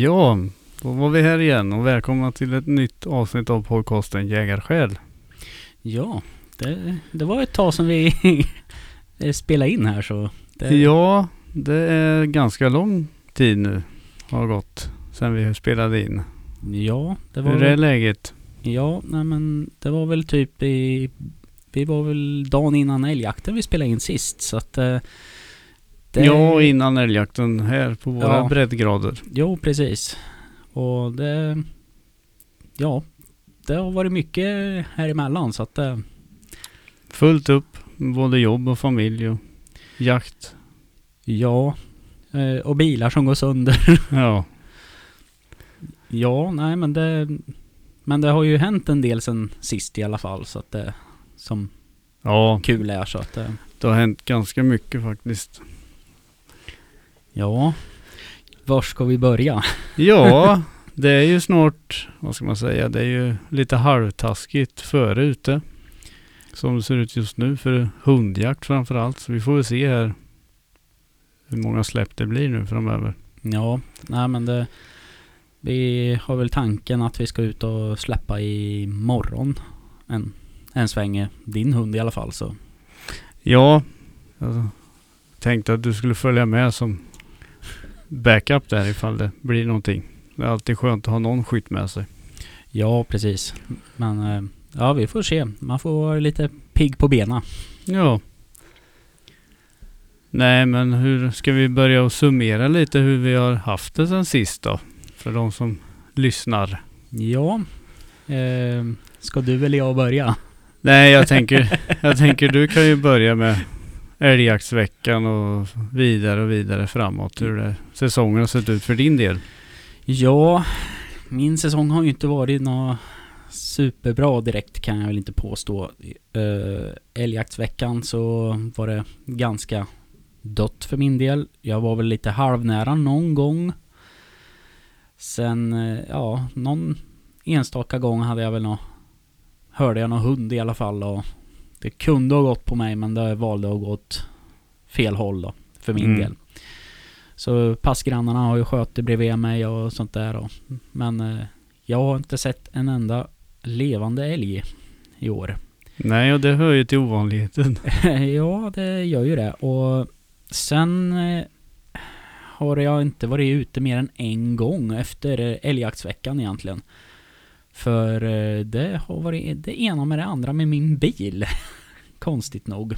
Ja, då var vi här igen och välkomna till ett nytt avsnitt av podcasten Jägarsjäl. Ja, det, det var ett tag sedan vi spelade in här så. Det, Ja, det är ganska lång tid nu har gått sedan vi spelade in. ja, det var Hur är väl, läget? Ja, nej men det var väl typ i... Vi var väl dagen innan älgjakten vi spelade in sist så att... Det, Ja, innan älgjakten här på våra Ja. breddgrader. Jo, precis. Och det... Ja, det har varit mycket här emellan så att... eh, Fullt upp, både jobb och familj och jakt. Ja, eh, och bilar som går sönder. Ja, Ja, nej men det... Men det har ju hänt en del sen sist i alla fall så att det... Som ja kul är så att det... det har hänt ganska mycket faktiskt. Ja. Var ska vi börja? Ja, det är ju snart, vad ska man säga, det är ju lite halvtaskigt före ute. Som det ser ut just nu för hundjakt framförallt. Så vi får väl se här hur många släpp det blir nu framöver. Ja, nej men det... Vi har väl tanken att vi ska ut och släppa i morgon. En, en sväng. Din hund i alla fall så. Ja, jag tänkte att du skulle följa med som backup där ifall det blir någonting. Det är alltid skönt att ha någon skytt med sig. Ja, precis. Men eh, ja, vi får se. Man får vara lite pigg på benen. Ja. Nej, men hur ska vi börja och summera lite hur vi har haft det sen sist då? För de som lyssnar. Ja. Eh, ska du eller jag börja? Nej, jag tänker, jag tänker du kan ju börja med älgjaktsveckan och vidare och vidare framåt. Hur det, säsongen har sett ut för din del. Ja, min säsong har ju inte varit något superbra direkt kan jag väl inte påstå. Äh, älgjaktsveckan så var det ganska dött för min del. Jag var väl lite halvnära någon gång. Sen, eh, ja, någon enstaka gång hade jag väl nå hörde jag någon hund i alla fall och det kunde ha gått på mig men det valde att gå åt fel håll då, för min Mm. del. Så passgrannarna har ju skjutit bredvid mig och sånt där då. Men eh, jag har inte sett en enda levande älg i år. Nej, och det hör ju till ovanligheten. ja, det gör ju det. Och sen eh, har jag inte varit ute mer än en gång efter älgjaktsveckan egentligen. För eh, det har varit det ena med det andra med min bil. Konstigt nog.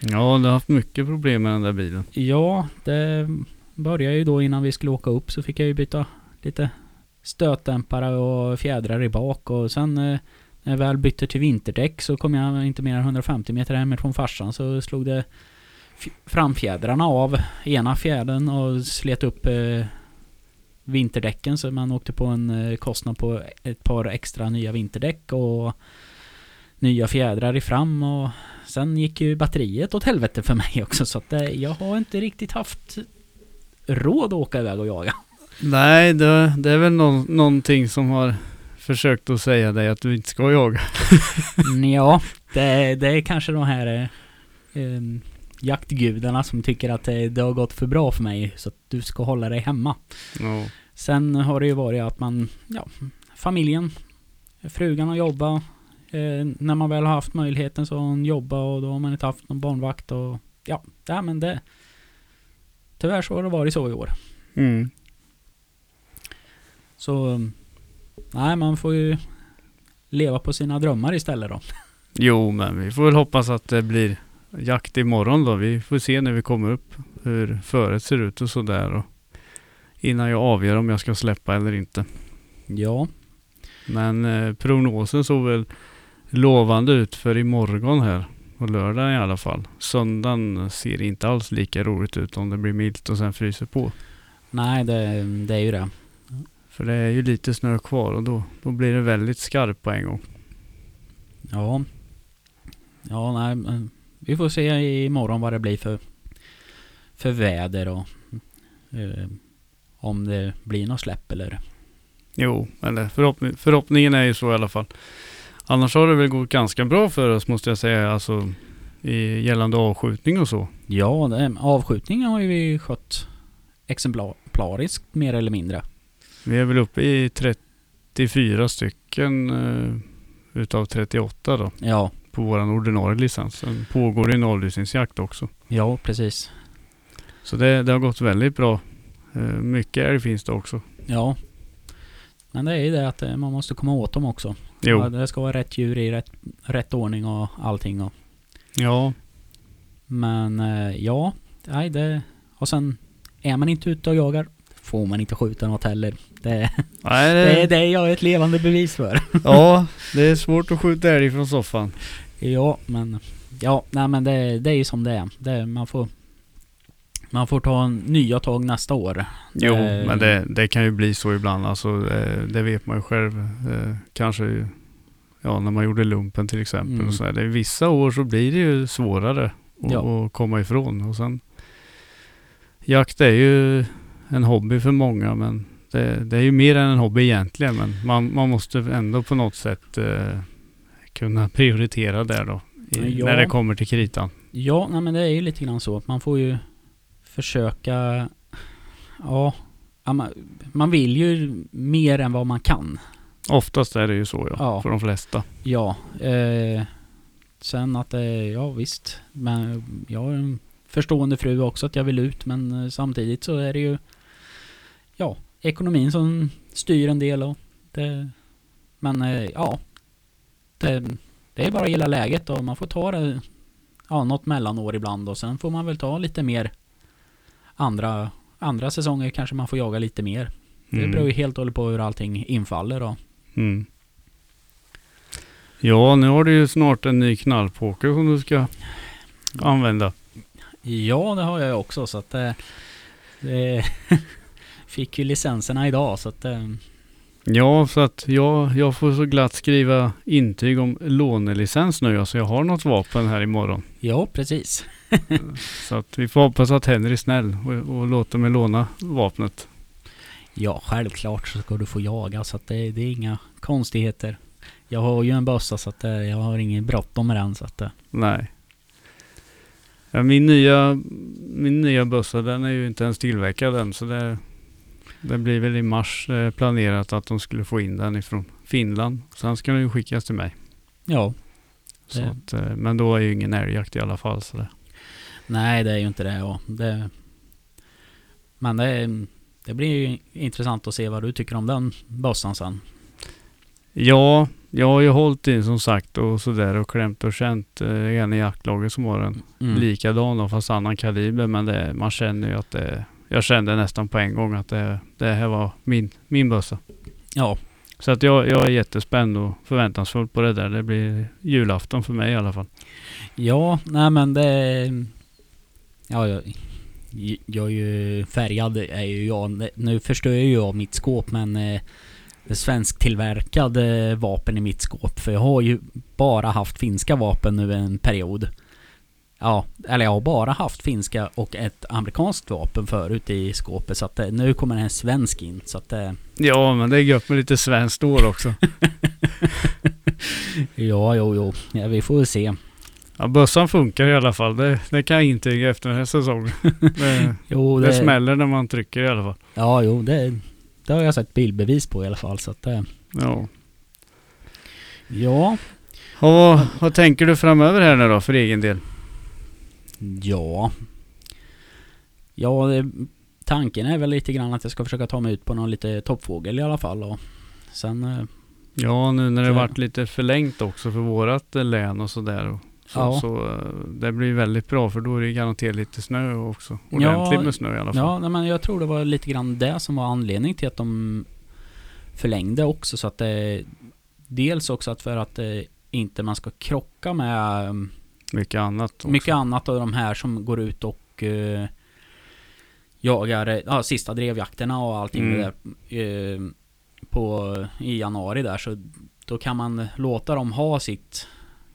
Ja, du har haft mycket problem med den där bilen. Ja, det började ju då innan vi skulle åka upp så fick jag ju byta lite stötdämpare och fjädrar i bak och sen eh, när jag väl bytte till vinterdäck så kom jag inte mer än 150 meter hemifrån farsan så slog det framfjädrarna av ena fjädern och slet upp eh, vinterdäcken så man åkte på en eh, kostnad på ett par extra nya vinterdäck och nya fjädrar i fram och sen gick ju batteriet åt helvete för mig också så att eh, jag har inte riktigt haft råd att åka iväg och jaga. Nej, det, det är väl nå- någonting som har försökt att säga dig att du inte ska jaga. Ja, det, det är kanske de här eh, eh, jaktgudarna som tycker att det, har gått för bra för mig så att du ska hålla dig hemma. Ja. Sen har det ju varit att man, ja, familjen, frugan har jobbat. Eh, när man väl har haft möjligheten så har hon jobbat och då har man inte haft någon barnvakt och ja, ja men det... Tyvärr så har det varit så i år. Mm. Så... Nej, man får ju leva på sina drömmar istället då. Jo, men vi får väl hoppas att det blir jakt imorgon då. Vi får se när vi kommer upp hur föret ser ut och sådär. Och innan jag avgör om jag ska släppa eller inte. Ja, Men eh, prognosen såg väl lovande ut för imorgon här. På lördag i alla fall. Söndagen ser inte alls lika roligt ut om det blir milt och sen fryser på. nej det, det är ju det. För det är ju lite snö kvar och då, då blir det väldigt skarpt på en gång. Ja. Ja, nej, vi får se imorgon vad det blir för, för väder och eh, om det blir något släpp eller... Jo, eller förhoppning, förhoppningen är ju så i alla fall. Annars har det väl gått ganska bra för oss måste jag säga. Alltså i gällande avskjutning och så. Ja, det, avskjutningen har ju vi skött exemplariskt mer eller mindre. Vi är väl uppe i 34 stycken eh, utav 38 då Ja, på våran ordinarie licens. Sen pågår det en avlysningsjakt också. ja precis. Så det, det har gått väldigt bra. Eh, mycket älg finns det också. Ja. Men det är ju det att eh, man måste komma åt dem också. Jo. Det ska vara rätt djur i rätt, rätt ordning och allting. Och, Ja, men eh, ja, nej det... Och sen är man inte ute och jagar får man inte skjuta något heller. Det, Nej, det är det jag är ett levande bevis för. ja, det är svårt att skjuta älg från soffan. Ja, men... Ja, nej men det, det är ju som det är. Det, man får... Man får ta nya tag nästa år. Jo, Eh, men det, det kan ju bli så ibland. Alltså, eh, det vet man ju själv. Eh, Kanske ja, när man gjorde lumpen till exempel. Mm. Och så är det, vissa år så blir det ju svårare att, Ja. att komma ifrån. Och sen, jakt är ju en hobby för många men det, det är ju mer än en hobby egentligen. Men man, man måste ändå på något sätt eh, kunna prioritera där då. I, Ja. När det kommer till kritan. Ja, nej men det är ju lite grann så. Man får ju försöka... Ja, man, man vill ju mer än vad man kan. Oftast är det ju så ja, Ja. för de flesta. Ja. Eh, sen att det, ja visst. Men jag har en förstående fru också att jag vill ut. Men eh, samtidigt så är det ju... Ekonomin som styr en del och det... Men eh, ja. Det, det är bara att gilla läget och man får ta det... Ja, något mellanår ibland och sen får man väl ta lite mer... Andra, andra säsonger kanske man får jaga lite mer. Det Mm. beror ju helt och hållet på hur allting infaller då. Mm. Ja, nu har du ju snart en ny knallpoker som du ska använda. Ja, det har jag också så att det... det fick ju licenserna idag så att... eh, Ja, så att jag, jag får så glatt skriva intyg om lånelicens nu. Alltså jag har något vapen här imorgon. Ja, precis. Så att vi får hoppas att Henry är snäll och, och låter mig låna vapnet. Ja, självklart så ska du få jaga så att det, det är inga konstigheter. Jag har ju en bössa så att eh, jag har ingen bråttom med den så att... eh, Nej. Ja, min nya, min nya bössa den är ju inte ens tillverkad än så det, det blir väl i mars eh, planerat att de skulle få in den ifrån Finland. Sen ska den ju skickas till mig. Ja. Så att, eh, men då är ju ingen älgjakt i alla fall. Så det. Nej, det är ju inte det. Ja. det men det, det blir ju intressant att se vad du tycker om den bössan sen. Ja, jag har ju hållit in som sagt och sådär och klämt och känt eh, en i jaktlaget som har en Mm. likadan fast annan kaliber. Men det, man känner ju att det, jag kände nästan på en gång att det, det här var min, min bössa. Ja, Så att jag, jag är jättespänd och förväntansfull på det där. Det blir julafton för mig i alla fall. Ja, nej men det... Ja, jag, jag är ju färgad är ju jag. Nu förstör ju jag mitt skåp men eh, svensktillverkade vapen i mitt skåp. För jag har ju bara haft finska vapen nu en period. Ja, eller jag har bara haft finska och ett amerikanskt vapen förut i skåpet. Så att eh, nu kommer en svensk in. Så att eh, Ja, men det är gött med lite svenskt år också. ja, jo, jo. Ja, vi får väl se. Ja, bössan funkar i alla fall. Det, det kan jag intyga efter den här säsongen. Det, Jo, det smäller när man trycker i alla fall. Ja, jo, det, det har jag sett bildbevis på i alla fall. Så att eh, Ja. ja. Och vad tänker du framöver här nu då för egen del? Ja. Ja, tanken är väl lite grann att jag ska försöka ta mig ut på någon lite toppfågel i alla fall. Och sen, eh, Ja, nu när det Så- varit lite förlängt också för vårat eh, län och sådär. Så, Ja. så eh, det blir väldigt bra för då är det garanterat lite snö också. Ordentligt Ja, med snö i alla fall. ja, men jag tror det var lite grann det som var anledning till att de förlängde också. Så att det, dels också att för att det inte man ska krocka med Mycket annat också. mycket annat av de här som går ut och eh, jagar ja, sista drevjakterna och allting Mm. där, eh, på, i januari där så då kan man låta dem ha sitt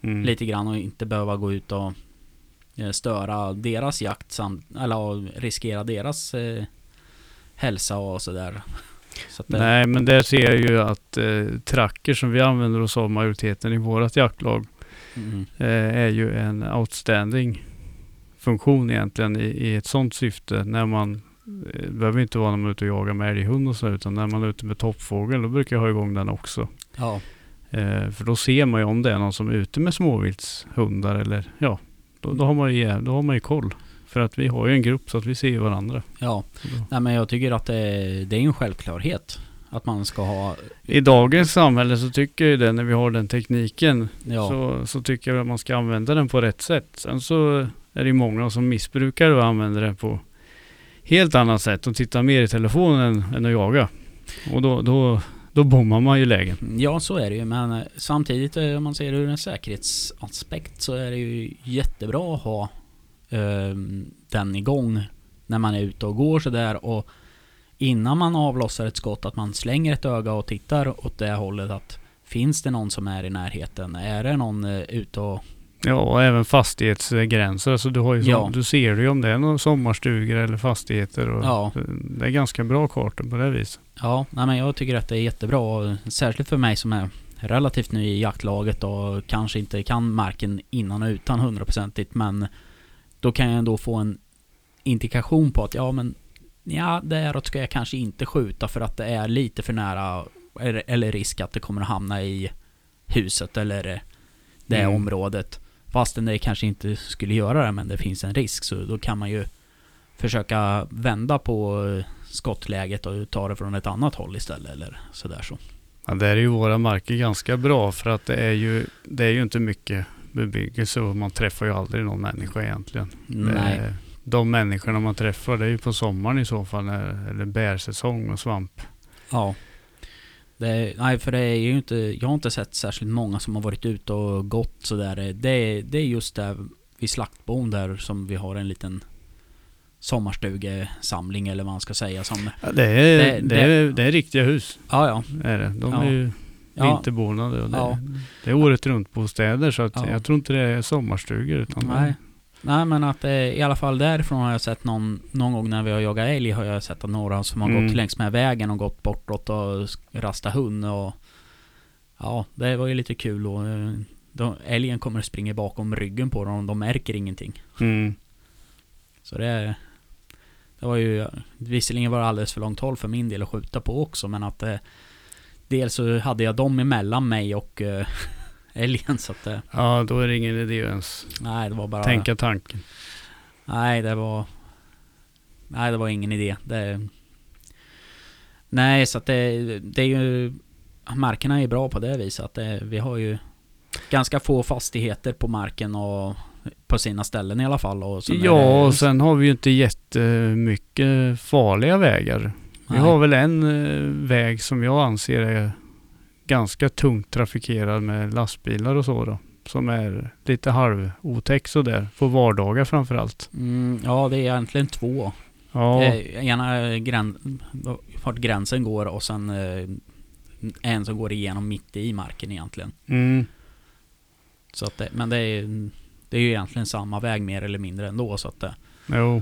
Mm. lite grann och inte behöva gå ut och eh, störa deras jakt samt, eller riskera deras eh, hälsa och sådär. Så Nej, men där ser jag ju att eh, tracker som vi använder oss av majoriteten i vårat jaktlag mm, eh, är ju en outstanding funktion egentligen i, i ett sånt syfte när man Det behöver inte vara när man är ute och jagar med älghund och så utan när man är ute med toppfågel då brukar jag ha igång den också. Ja. Eh, för då ser man ju om det är någon som är ute med småviltshundar eller ja, då, då, har man ju, då har man ju koll. För att vi har ju en grupp så att vi ser varandra. Ja. Nej men jag tycker att det, det är en självklarhet. Att man ska ha... I dagens samhälle så tycker jag ju det när vi har den tekniken Ja. så, så tycker jag att man ska använda den på rätt sätt. Sen så är det många som missbrukar och använder det på helt annat sätt och tittar mer i telefonen än att jaga. Och då, då, då bommar man ju lägen. Ja, så är det ju. Men eh, samtidigt eh, om man ser det ur en säkerhetsaspekt så är det ju jättebra att ha eh, den igång när man är ute och går sådär och innan man avlossar ett skott att man slänger ett öga och tittar åt det hållet att finns det någon som är i närheten? Är det någon eh, ute och... Ja, och även fastighetsgränser. Så du, har ju Ja. du ser ju om det är några sommarstugor eller fastigheter. Och Ja. Det är ganska bra kartor på det viset. Ja, nej men jag tycker att det är jättebra. Särskilt för mig som är relativt ny i jaktlaget och kanske inte kan marken innan och utan hundraprocentigt. Men då kan jag ändå få en indikation på att ja men ja, däråt ska jag kanske inte skjuta för att det är lite för nära eller, risk att det kommer att hamna i huset eller eh, det Mm. området. Fastän det kanske inte skulle göra det men det finns en risk så då kan man ju försöka vända på eh, skottläget och ta det från ett annat håll istället eller sådär så. Ja, där är ju våra marker ganska bra för att det är ju, det är ju inte mycket bebyggelse och man träffar ju aldrig någon människa egentligen. Nej. Det, de människorna man träffar det är ju på sommaren i så fall, när, eller bärsäsong och svamp. Ja. Det, nej för det är ju inte, jag har inte sett särskilt många som har varit ute och gått sådär. Det, det är just där vid slaktbon där som vi har en liten sommarstugesamling eller vad man ska säga som... Ja, det, är, Det- det, är, det är riktiga hus. Ja ja. Är det. De Ja. är ju vinterbonade. Och det, Ja. det är året runt bostäder så att Ja. jag tror inte det är sommarstugor. Utan nej. Nej men att eh, i alla fall därifrån har jag sett någon, någon gång när vi har jagat älg har jag sett att några som har Mm. gått längs med vägen och gått bortåt och rastat hund och Ja, det var ju lite kul och eh, de, älgen kommer och springer bakom ryggen på dem och de märker ingenting. Mm. Så det Det var ju Visserligen var det alldeles för långt håll för min del att skjuta på också men att eh, Dels så hade jag dem emellan mig och eh, älgen så att eh, Ja, då är det ingen idé ens Nej det var bara tänka tanken. Nej det var Nej det var ingen idé det, Nej så att det, det är ju Markerna är bra på det viset att det, vi har ju Ganska få fastigheter på marken och På sina ställen i alla fall och Ja, det, och sen har vi ju inte jättemycket farliga vägar. Vi Nej. har väl en eh, väg som jag anser är ganska tungt trafikerad med lastbilar och så då. Som är lite halvotäck sådär. På vardagar framförallt. mm, Ja det är egentligen två Ja, Eh, ena grän, vart gränsen går och sen eh, en som går igenom mitt i marken egentligen. mm, Så att det, men det är, det är ju egentligen samma väg mer eller mindre ändå så att det, jo.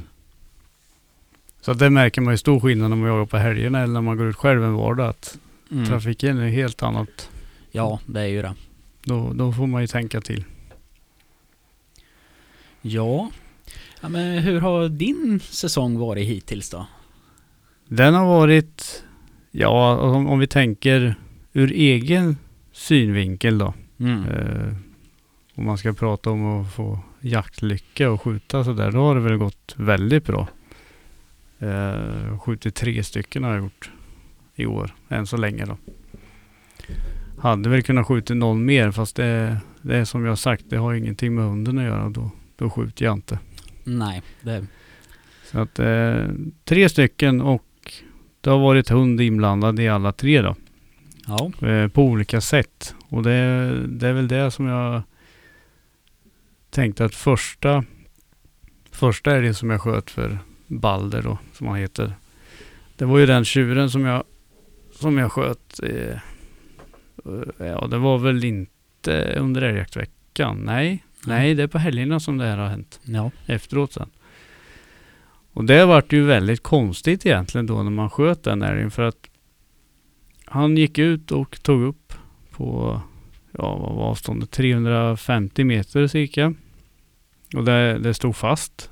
Så att det märker man ju stor skillnad när man jagar på helgerna eller när man går ut själv en vardag. Att mm, trafiken är helt annat. Ja, det är ju det. Då, då får man ju tänka till. Ja. ja men hur har din säsong varit hittills då? Den har varit, ja om, om vi tänker ur egen synvinkel då. Mm. Eh, om man ska prata om att få jaktlycka och skjuta sådär. Då har det väl gått väldigt bra. Eh, skjutit tre stycken har jag gjort i år. Än så länge då. Hade väl kunnat skjuta någon mer fast det, det är som jag sagt. Det har ingenting med hunden att göra. Då, då skjuter jag inte. Nej, det... Så att eh, tre stycken och det har varit hund inblandad i alla tre då. Ja. Eh, på olika sätt. Och det, det är väl det som jag tänkte att första första är det som jag sköt för Balder då, som han heter. Det var ju den tjuren som jag som jag sköt. Eh, ja, det var väl inte under älgjaktveckan. Nej, nej, det är på helgerna som det här har hänt Ja. efteråt sen. Och det vart ju väldigt konstigt egentligen då när man sköt den älgen för att han gick ut och tog upp på, ja vad var avståndet, 350 meter cirka. Och det, det stod fast.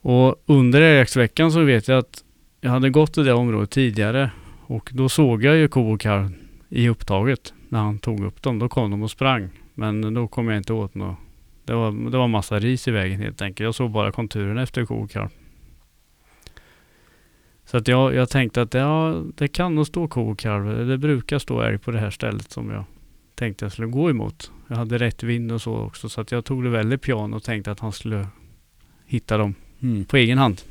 Och under älgjaktsveckan så vet jag att jag hade gått i det området tidigare och då såg jag ju ko och kalv i upptaget när han tog upp dem. Då kom de och sprang. Men då kom jag inte åt något. Det var, det var massa ris i vägen helt enkelt. Jag såg bara konturen efter ko och kalv. Så att jag, jag tänkte att ja, det kan nog stå ko och kalv. Det brukar stå älg på det här stället som jag tänkte jag skulle gå emot. Jag hade rätt vind och så också. Så att jag tog det väldigt piano och tänkte att han skulle hitta dem Mm. på egen hand.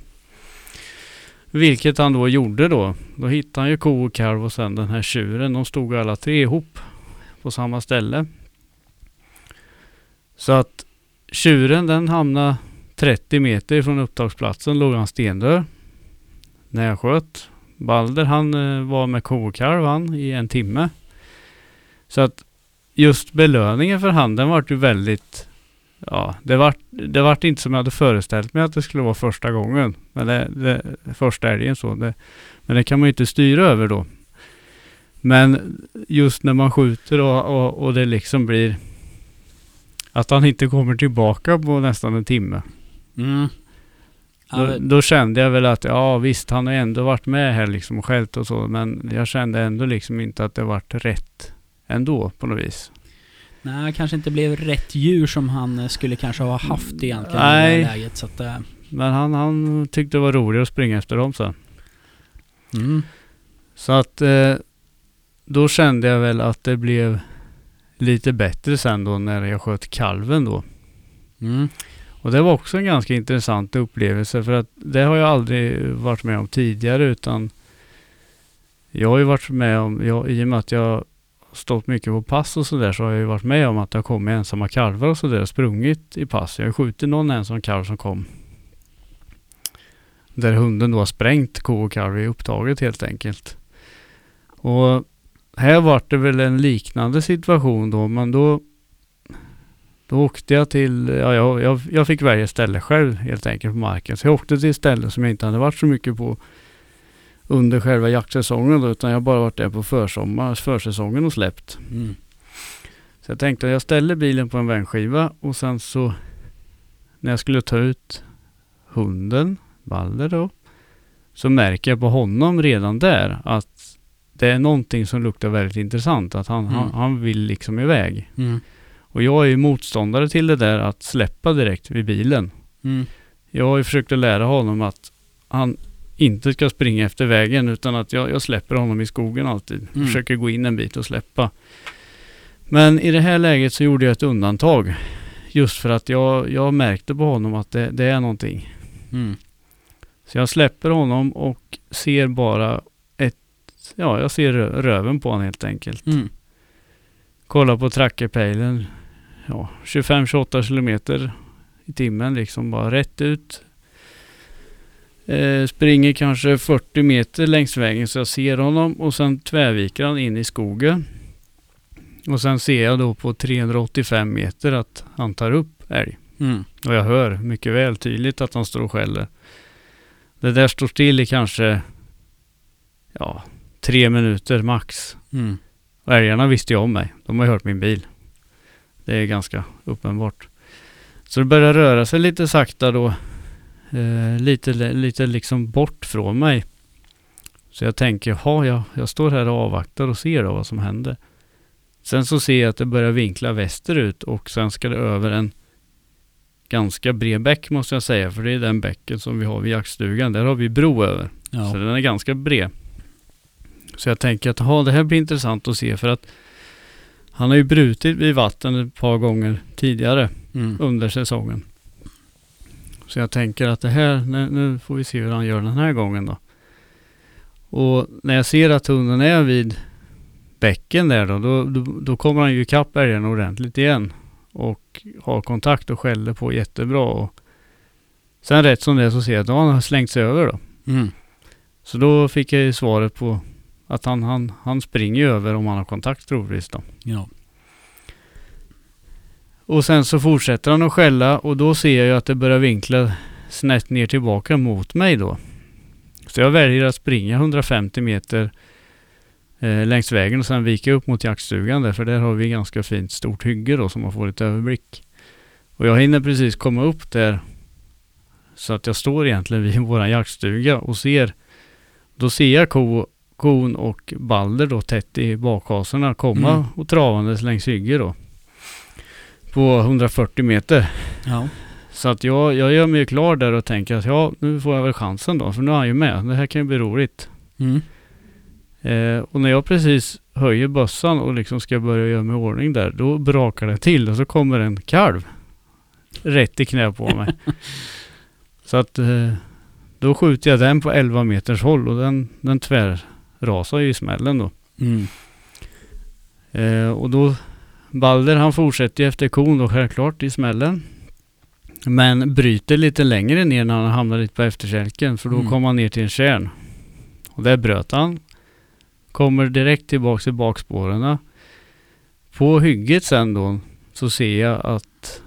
Vilket han då gjorde då. Då hittade han ju ko och kalv och sen den här tjuren. De stod alla tre ihop på samma ställe. Så att tjuren den hamnade 30 meter från upptagsplatsen låg han stendöd. När jag sköt. Balder han eh, var med ko och kalv han i en timme. Så att just belöningen för han den vart ju väldigt Ja, det vart, det vart inte som jag hade föreställt mig att det skulle vara första gången. Men det, det, första älgen så. Det, men det kan man ju inte styra över då. Men just när man skjuter och, och, och det liksom blir att han inte kommer tillbaka på nästan en timme. Mm. Då, då kände jag väl att ja visst, han har ändå varit med här liksom och skällt och så. Men jag kände ändå liksom inte att det vart rätt ändå på något vis. Nej, kanske inte blev rätt djur som han eh, skulle kanske ha haft egentligen i Nej. det här läget. Så att, eh, Men han, han tyckte det var roligt att springa efter dem sen. mm. Så att eh, då kände jag väl att det blev lite bättre sen då när jag sköt kalven då. Mm. Och det var också en ganska intressant upplevelse för att det har jag aldrig varit med om tidigare utan jag har ju varit med om, jag, i och med att jag stått mycket på pass och sådär så har jag ju varit med om att det har kommit ensamma kalvar och sådär och sprungit i pass. Jag har skjutit någon ensam kalv som kom. Där hunden då har sprängt ko och kalv i upptaget helt enkelt. Och här var det väl en liknande situation då men då då åkte jag till, ja jag, jag, jag fick välja ställe själv helt enkelt på marken. Så jag åkte till ett ställe som jag inte hade varit så mycket på under själva jaktsäsongen då, utan jag har bara varit där på försommar, försäsongen och släppt. Mm. Så jag tänkte att jag ställer bilen på en vändskiva och sen så när jag skulle ta ut hunden, Balder då, så märker jag på honom redan där att det är någonting som luktar väldigt intressant. Att han, Mm. han, han vill liksom iväg. Mm. Och jag är ju motståndare till det där att släppa direkt vid bilen. Mm. Jag har ju försökt att lära honom att han inte ska springa efter vägen utan att jag, jag släpper honom i skogen alltid. Mm. Försöker gå in en bit och släppa. Men i det här läget så gjorde jag ett undantag. Just för att jag, jag märkte på honom att det, det är någonting. Mm. Så jag släpper honom och ser bara ett, ja jag ser rö- röven på honom helt enkelt. Mm. Kollar på trackerpejlen. Ja, 25-28 kilometer i timmen liksom bara rätt ut. Eh, springer kanske 40 meter längs vägen så jag ser honom och sen tvärviker han in i skogen. Och sen ser jag då på 385 meter att han tar upp älg. Mm. Och jag hör mycket väl tydligt att han står och skäller. Det där står still i kanske ja, tre minuter max. Mm. Och älgarna visste ju om mig. De har hört min bil. Det är ganska uppenbart. Så det börjar röra sig lite sakta då. Eh, lite, lite liksom bort från mig. Så jag tänker, jaha, jag, jag står här och avvaktar och ser då vad som händer. Sen så ser jag att det börjar vinkla västerut och sen ska det över en ganska bred bäck måste jag säga. För det är den bäcken som vi har vid jaktstugan. Där har vi bro över. Så Ja. den är ganska bred. Så jag tänker att aha, det här blir intressant att se för att han har ju brutit vid vatten ett par gånger tidigare Mm. under säsongen. Så jag tänker att det här, nu, får vi se hur han gör den här gången då. Och när jag ser att hunden är vid bäcken där då, då, då, då kommer han ju ikapp älgen ordentligt igen. Och har kontakt och skäller på jättebra. Och sen rätt som det är så ser jag att då har han slängt sig över då. Mm. Så då fick jag ju svaret på att han, han, han springer över om han har kontakt troligtvis då. Ja. Och sen så fortsätter han att skälla och då ser jag ju att det börjar vinkla snett ner tillbaka mot mig då. Så jag väljer att springa 150 meter eh, längs vägen och sen vika upp mot jaktstugan där för där har vi ganska fint stort hygge då som man får lite överblick. Och jag hinner precis komma upp där Så att jag står egentligen vid våran jaktstuga och ser, då ser jag ko, kon och Balder då tätt i bakhasorna komma Mm. och travandes längs hygge då. På 140 meter. Ja. Så att jag, jag gör mig klar där och tänker att ja, nu får jag väl chansen då. För nu är han ju med. Det här kan ju bli roligt. Mm. Eh, och när jag precis höjer bössan och liksom ska börja göra mig i ordning där, då brakar det till och så kommer en kalv rätt i knä på mig. så att eh, då skjuter jag den på 11 meters håll och den, den tvärrasar ju i smällen då. Mm. Eh, och då Balder han fortsätter ju efter kon då självklart i smällen. Men bryter lite längre ner när han hamnar lite på efterkälken för då Mm. kommer han ner till en kärn. Och där bröt han. Kommer direkt tillbaks till bakspåren. På hygget sen då så ser jag att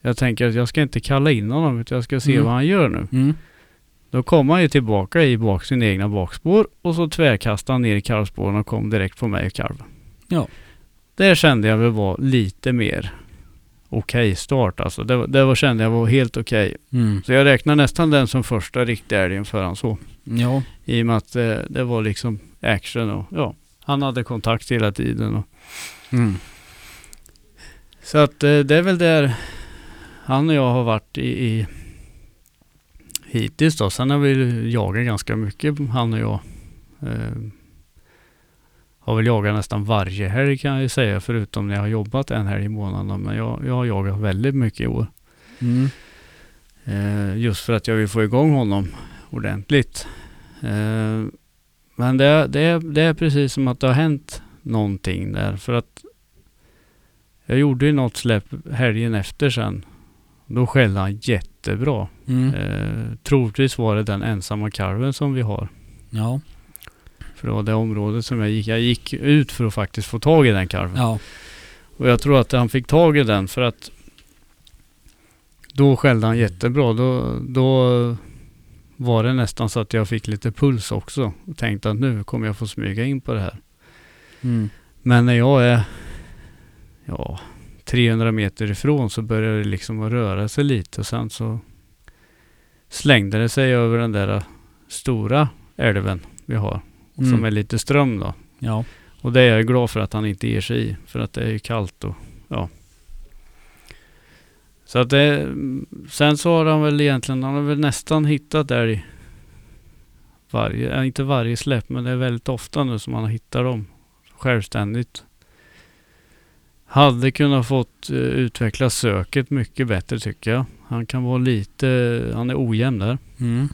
jag tänker att jag ska inte kalla in honom utan jag ska se Mm. vad han gör nu. Mm. Då kom han ju tillbaka i bak sin egna bakspår och så tvärkastade han ner i kalvspåren och kom direkt på mig och kalven. Ja. Det kände jag väl var lite mer okej start alltså. Det, var- det var, kände jag var helt okej. Mm. Så jag räknar nästan den som första riktiga älgen för han så. Ja. I och med att eh, det var liksom action och ja, han hade kontakt hela tiden. Och, Mm. så att eh, det är väl där han och jag har varit i, i hittills då. Sen har vi jagat ganska mycket han och jag. Har väl jagat nästan varje helg kan jag ju säga förutom när jag har jobbat en helg i månaden. Men jag, jag har jagat väldigt mycket i år. Mm. Eh, just för att jag vill få igång honom ordentligt. Eh, men det, det, det är precis som att det har hänt någonting där. För att jag gjorde ju något släpp helgen efter sen. Då skällde han jättebra. Mm. Eh, troligtvis var det den ensamma kalven som vi har. Ja. För det var det området som jag gick. Jag gick ut för att faktiskt få tag i den kalven. Ja. Och jag tror att han fick tag i den för att då skällde han jättebra. Då, då var det nästan så att jag fick lite puls också. Och tänkte att nu kommer jag få smyga in på det här. Mm. Men när jag är ja, 300 meter ifrån så börjar det liksom att röra sig lite. Och sen så slängde det sig över den där stora älven vi har. Mm. Som är lite ström då. Ja. Och det är jag glad för att han inte ger sig i. För att det är ju kallt och ja. Så att det, sen så har han väl egentligen, han har väl nästan hittat älg. Varje, ja, inte varje släpp men det är väldigt ofta nu som han har hittat dem. Självständigt. Hade kunnat fått eh, utveckla söket mycket bättre tycker jag. Han kan vara lite, han är ojämn där. Mm.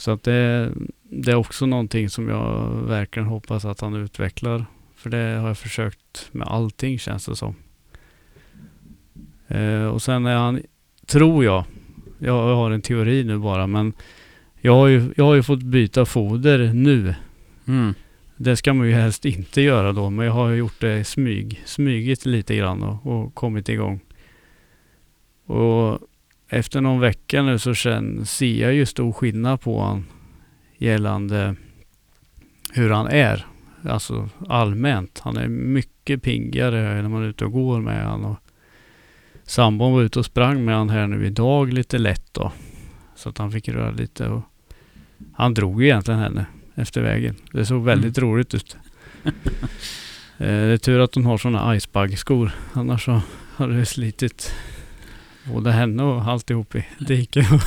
Så att det, det är också någonting som jag verkligen hoppas att han utvecklar. För det har jag försökt med allting känns det som. Eh, och sen är han, tror jag, jag har en teori nu bara, men jag har ju, jag har ju fått byta foder nu. Mm. Det ska man ju helst inte göra då, men jag har gjort det smyg, smygit lite grann och, och kommit igång. Och efter någon vecka nu så känner, ser jag ju stor skillnad på han gällande hur han är. Alltså allmänt. Han är mycket piggare när man är ute och går med han. Och sambon var ute och sprang med han här nu idag lite lätt då. Så att han fick röra lite. Och han drog ju egentligen henne efter vägen. Det såg väldigt roligt ut. eh, det är tur att hon har sådana icebug-skor. Annars så hade det slitit både henne och alltihop i diket.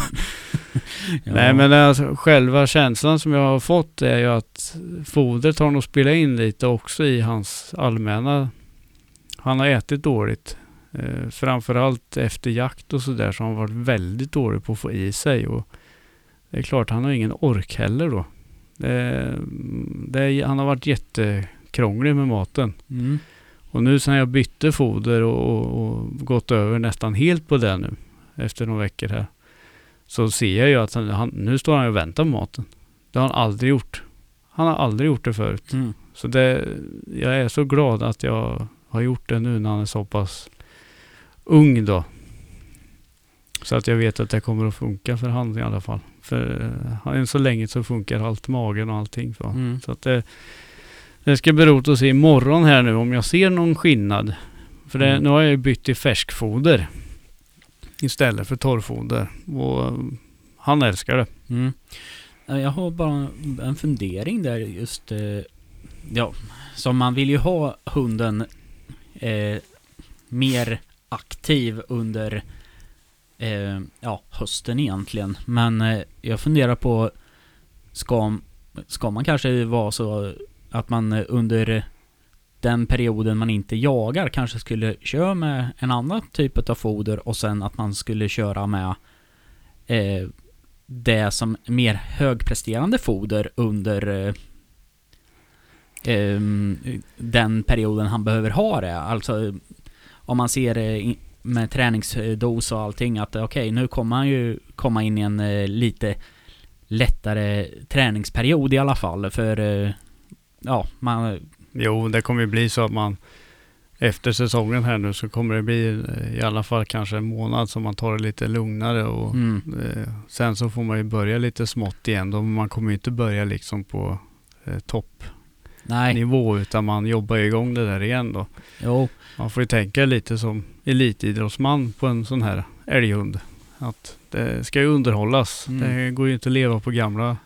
Ja. Nej men alltså, själva känslan som jag har fått är ju att fodret har nog spelat in lite också i hans allmänna... Han har ätit dåligt. Eh, framförallt efter jakt och sådär så har han varit väldigt dålig på att få i sig. Och det är klart, han har ingen ork heller då. Det, det, är- han har varit jättekrånglig med maten. Mm. Och nu sen jag bytte foder och, och, och gått över nästan helt på det nu efter några veckor här. Så ser jag ju att han, han, nu står han och väntar på maten. Det har han aldrig gjort. Han har aldrig gjort det förut. Mm. Så det, jag är så glad att jag har gjort det nu när han är så pass ung då. Så att jag vet att det kommer att funka för han i alla fall. För eh, än så länge så funkar allt, magen och allting. För. Mm. Så att det, det ska bli roligt att se imorgon här nu om jag ser någon skillnad. För det, Mm. nu har jag ju bytt till färskfoder. istället för torrfoder. Och han älskar det. Mm. Jag har bara en fundering där just... Eh, ja, så man vill ju ha hunden eh, mer aktiv under eh, ja, hösten egentligen. Men eh, jag funderar på, ska, ska man kanske vara så att man eh, under den perioden man inte jagar kanske skulle köra med en annan typ av foder och sen att man skulle köra med eh, det som mer högpresterande foder under eh, ehm, den perioden han behöver ha det. Alltså om man ser eh, med träningsdos och allting att eh, okej nu kommer han ju komma in i en eh, lite lättare träningsperiod i alla fall för eh, ja, man, Jo, det kommer ju bli så att man efter säsongen här nu så kommer det bli eh, i alla fall kanske en månad som man tar det lite lugnare och mm, eh, sen så får man ju börja lite smått igen då. Man kommer ju inte börja liksom på eh, toppnivå utan man jobbar ju igång det där igen då. jo, Man får ju tänka lite som elitidrottsman på en sån här älghund. Att det ska ju underhållas. Mm. Det går ju inte att leva på gamla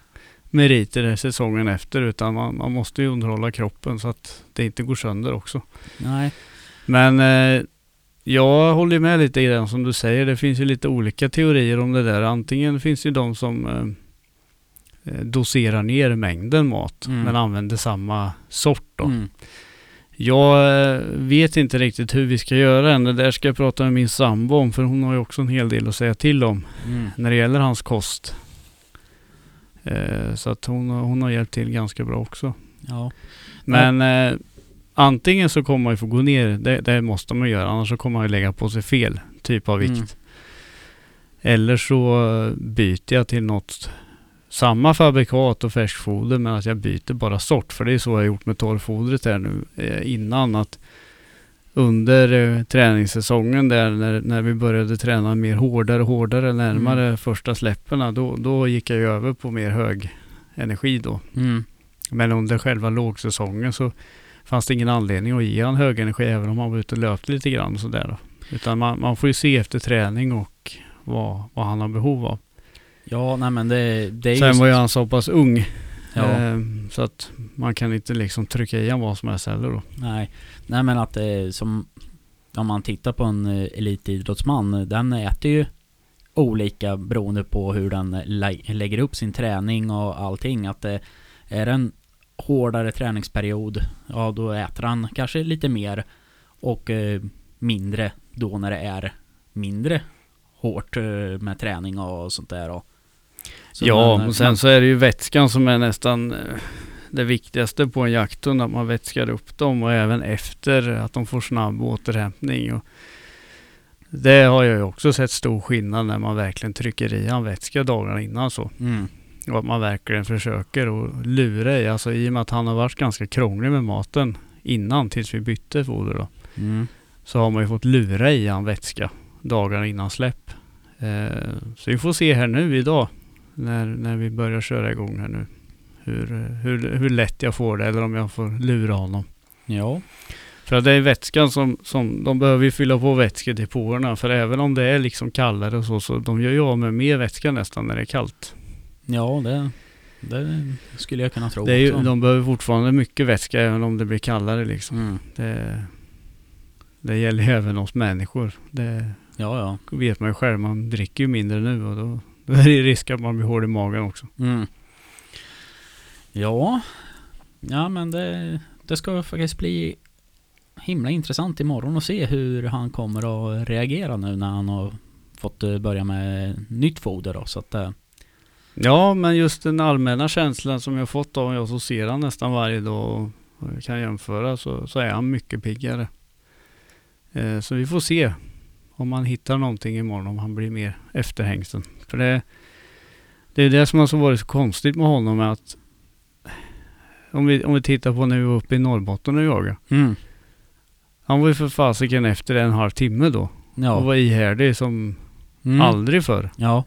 meriter säsongen efter utan man, man måste ju underhålla kroppen så att det inte går sönder också. nej, Men eh, jag håller med lite i den som du säger. Det finns ju lite olika teorier om det där. Antingen finns det de som eh, eh, doserar ner mängden mat Mm. men använder samma sort då. mm, Jag eh, vet inte riktigt hur vi ska göra än. Det där ska jag prata med min sambo om för hon har ju också en hel del att säga till om mm, när det gäller hans kost. Eh, så att hon, har- hon har hjälpt till ganska bra också. ja, Men eh, antingen så kommer man ju få gå ner, det, det måste man göra, annars så kommer man ju lägga på sig fel typ av vikt. Mm. Eller så byter jag till något samma fabrikat och färskfoder men att jag byter bara sort. För det är så jag har gjort med torrfodret här nu eh, innan. att Under eh, träningssäsongen där när, när vi började träna mer hårdare och hårdare närmare första släpperna då, då gick jag ju över på mer hög energi då. mm, Men under själva lågsäsongen så fanns det ingen anledning att ge han hög energi även om han var ute och löpte lite grann och sådär. Utan man, man får ju se efter träning och vad, vad han har behov av. ja, nej men det, det är Sen just, var ju han så pass ung ja, eh, så att man kan inte liksom trycka i han vad som helst heller då. nej, nej men att det som, om man tittar på en eh, elitidrottsman, den äter ju olika beroende på hur den lä- lägger upp sin träning och allting. Att det är en hårdare träningsperiod, ja då äter han kanske lite mer och eh, mindre då när det är mindre hårt eh, med träning och sånt där. Och, så ja, man- och sen så är det ju vätskan som är nästan eh, det viktigaste på en jakthund. Att man vätskar upp dem och även efter att de får snabb återhämtning. Och det har jag ju också sett stor skillnad när man verkligen trycker i han vätska dagarna innan så. Mm, Och att man verkligen försöker att lura i. Alltså i och med att han har varit ganska krånglig med maten innan tills vi bytte foder då. mm, Så har man ju fått lura i han vätska dagarna innan släpp. Eh, så vi får se här nu idag när, när vi börjar köra igång här nu. Hur, hur, hur lätt jag får det eller om jag får lura honom. ja, För att det är vätskan som, som de behöver ju fylla på vätskedepåerna. För även om det är liksom kallare och så, så de gör ju av med mer vätska nästan när det är kallt. ja det, det skulle jag kunna tro Det är ju, de behöver fortfarande mycket vätska även om det blir kallare liksom. Mm, Det, det gäller ju även oss människor. Det ja, ja. vet man ju själv. Man dricker ju mindre nu och då, då är det risk att man blir hård i magen också. Mm. Ja, ja men det, det ska faktiskt bli himla intressant imorgon att se hur han kommer att reagera nu när han har fått eh, börja med nytt foder då. Så att, eh. Ja, men just den allmänna känslan som jag fått av jag så ser han nästan varje dag och kan jämföra så, så är han mycket piggare. Eh, så vi får se om man hittar någonting imorgon, om han blir mer efterhängsen. För det, det är det som har så varit så konstigt med honom är att om vi, om vi tittar på när vi var uppe i Norrbotten och jagade. mm. Han var ju för fasiken efter en halv timme då. Och Ja. var ihärdig som Mm. aldrig förr. Ja.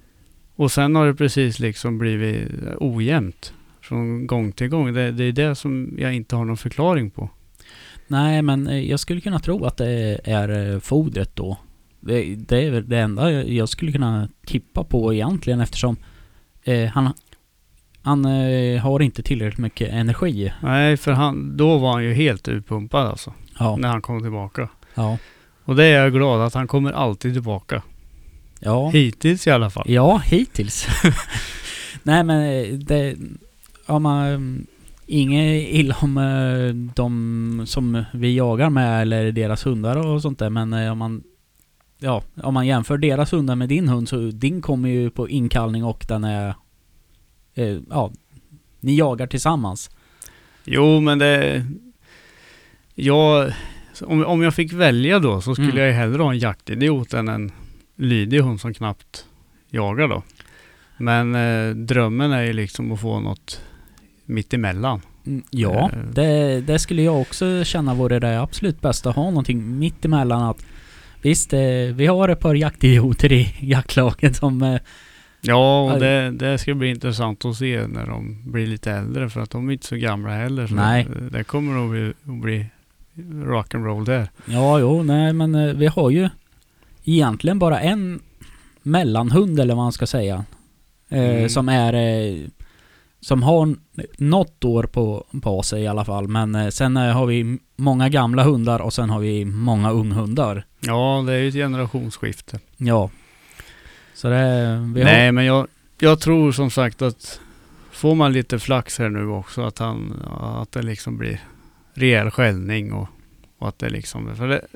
Och sen har det precis liksom blivit ojämnt från gång till gång. Det, det är det som jag inte har någon förklaring på. Nej, men eh, jag skulle kunna tro att det är eh, fodret då. Det, det är det enda jag- jag skulle kunna tippa på egentligen eftersom eh, han, han eh, har inte tillräckligt mycket energi. Nej, för han, då var han ju helt utpumpad alltså. Ja, När han kom tillbaka. ja, Och det är jag glad att han kommer alltid tillbaka. ja. Hittills i alla fall. Ja, hittills. Nej men eh, det... Om man... Inget illa om eh, de som vi jagar med eller deras hundar och sånt där men eh, om man... Ja, om man jämför deras hundar med din hund så din kommer ju på inkallning och den är... Eh, ja, ni jagar tillsammans. Jo, men det... Jag... Om, om jag fick välja då så skulle Mm. jag ju hellre ha en jaktidiot än en lydig hund som knappt jagar då. Men eh, drömmen är ju liksom att få något mitt emellan. Mm, Ja, Eh. det, det skulle jag också känna vore det absolut bästa. Ha någonting mitt emellan att Visst, eh, vi har ett par jaktidioter i jaktlaget som... Ja, och det, det ska bli intressant att se när de blir lite äldre för att de är inte så gamla heller. Så Nej. Det, kommer nog bli, bli rock'n'roll där. ja, jo, nej men eh, vi har ju egentligen bara en mellanhund eller vad man ska säga. Eh, Mm. Som är... Eh, som har något år på, på sig i alla fall. Men eh, sen har vi många gamla hundar och sen har vi många unghundar. Ja, det är ju ett generationsskifte. Ja. Så det... Vi har, Nej, men jag, jag tror som sagt att får man lite flax här nu också att han, att det liksom blir rejäl skällning och, och att det liksom, för det,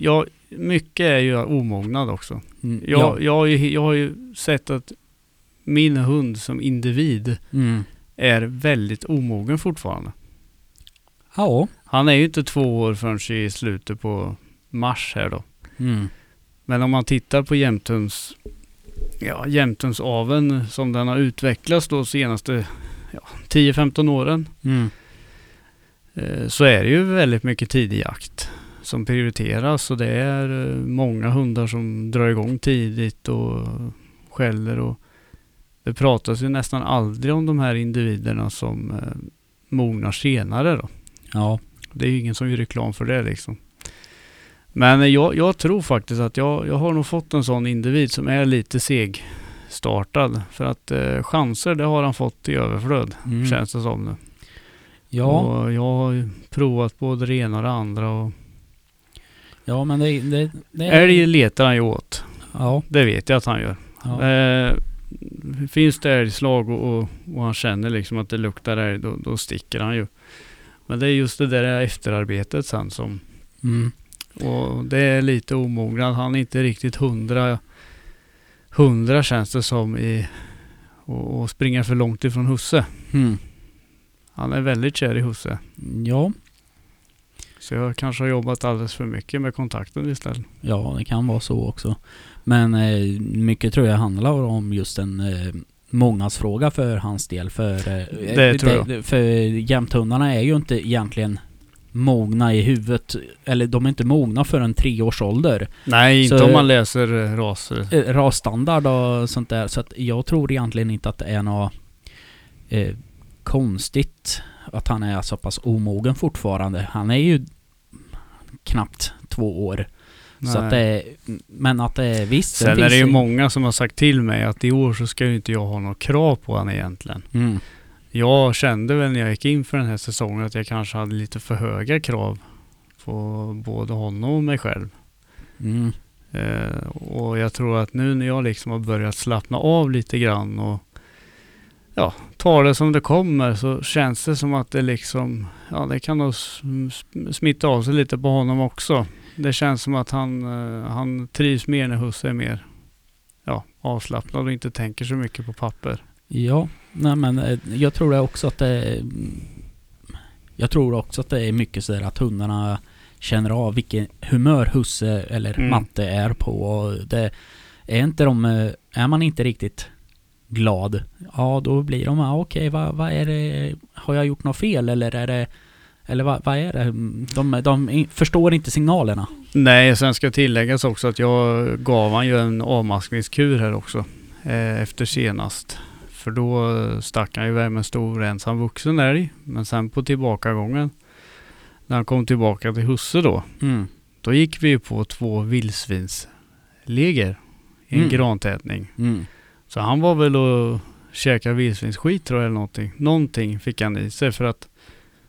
jag, mycket är ju omognad också. Mm, Jag, ja. jag, har ju, jag har ju sett att min hund som individ Mm. är väldigt omogen fortfarande. Ja. Han är ju inte två år förrän i slutet på mars här då. Mm. Men om man tittar på jämthunds, ja, jämthundsaveln som den har utvecklats då senaste ja, 10-15 åren. Mm. Eh, så är det ju väldigt mycket tidig jakt som prioriteras och det är eh, många hundar som drar igång tidigt och skäller och det pratas ju nästan aldrig om de här individerna som eh, mognar senare då. Ja. Det är ju ingen som gör reklam för det liksom. Men jag, jag tror faktiskt att jag, jag har nog fått en sån individ som är lite seg startad. För att eh, chanser det har han fått i överflöd. Mm. Känns det som nu. Ja. Och jag har provat både det ena och det andra. Och Ja, men det... det, det älg letar han ju åt. Ja. Det vet jag att han gör. ja. Eh, finns det älgslag och, och, och han känner liksom att det luktar älg, då, då sticker han ju. Men det är just det där efterarbetet sen som Mm. Och det är lite omognad. Han är inte riktigt hundra, hundra känns det som i och, och springer för långt ifrån husse. Mm. Han är väldigt kär i husse. Ja. Så jag kanske har jobbat alldeles för mycket med kontakten istället. Ja, det kan vara så också. Men eh, mycket tror jag handlar om just en eh, mognadsfråga för hans del. För, eh, Det tror jag. För jämthundarna är ju inte egentligen mogna i huvudet. Eller de är inte mogna för en treårsålder. Nej, inte Så- om man läser eh, raser. Eh, rasstandard och sånt där. Så att jag tror egentligen inte att det är något eh, konstigt att han är så pass omogen fortfarande. Han är ju knappt två år. Så att det är, men att det är visst. Sen är det ju många som har sagt till mig att i år så ska ju inte jag ha något krav på honom egentligen. Mm. Jag kände väl när jag gick in för den här säsongen att jag kanske hade lite för höga krav på både honom och mig själv. Mm. Eh, och jag tror att nu när jag liksom har börjat slappna av lite grann och ja, tar det som det kommer så känns det som att det liksom, ja det kan nog sm- smitta av sig lite på honom också. Det känns som att han, eh, han trivs mer när husse är mer ja, avslappnad och inte tänker så mycket på papper. Ja, nej men eh, jag tror det också att det Jag tror också att det är mycket sådär att hundarna känner av vilken humör husse eller Mm. matte är på. Och det är inte de, eh, är man inte riktigt glad, ja då blir de, ah, okej vad, vad är det, har jag gjort något fel eller är det, eller vad, vad är det? De, de förstår inte signalerna. Nej, sen ska tilläggas också att jag gav han ju en avmaskningskur här också eh, efter senast. För då stack han iväg med en stor ensam vuxen älg. Men sen på tillbakagången, när han kom tillbaka till husse då, Mm. då gick vi på två vildsvins läger i en Mm. grantätning. Mm. Så han var väl och käkade vildsvinsskit tror jag eller någonting. Någonting fick han i sig för att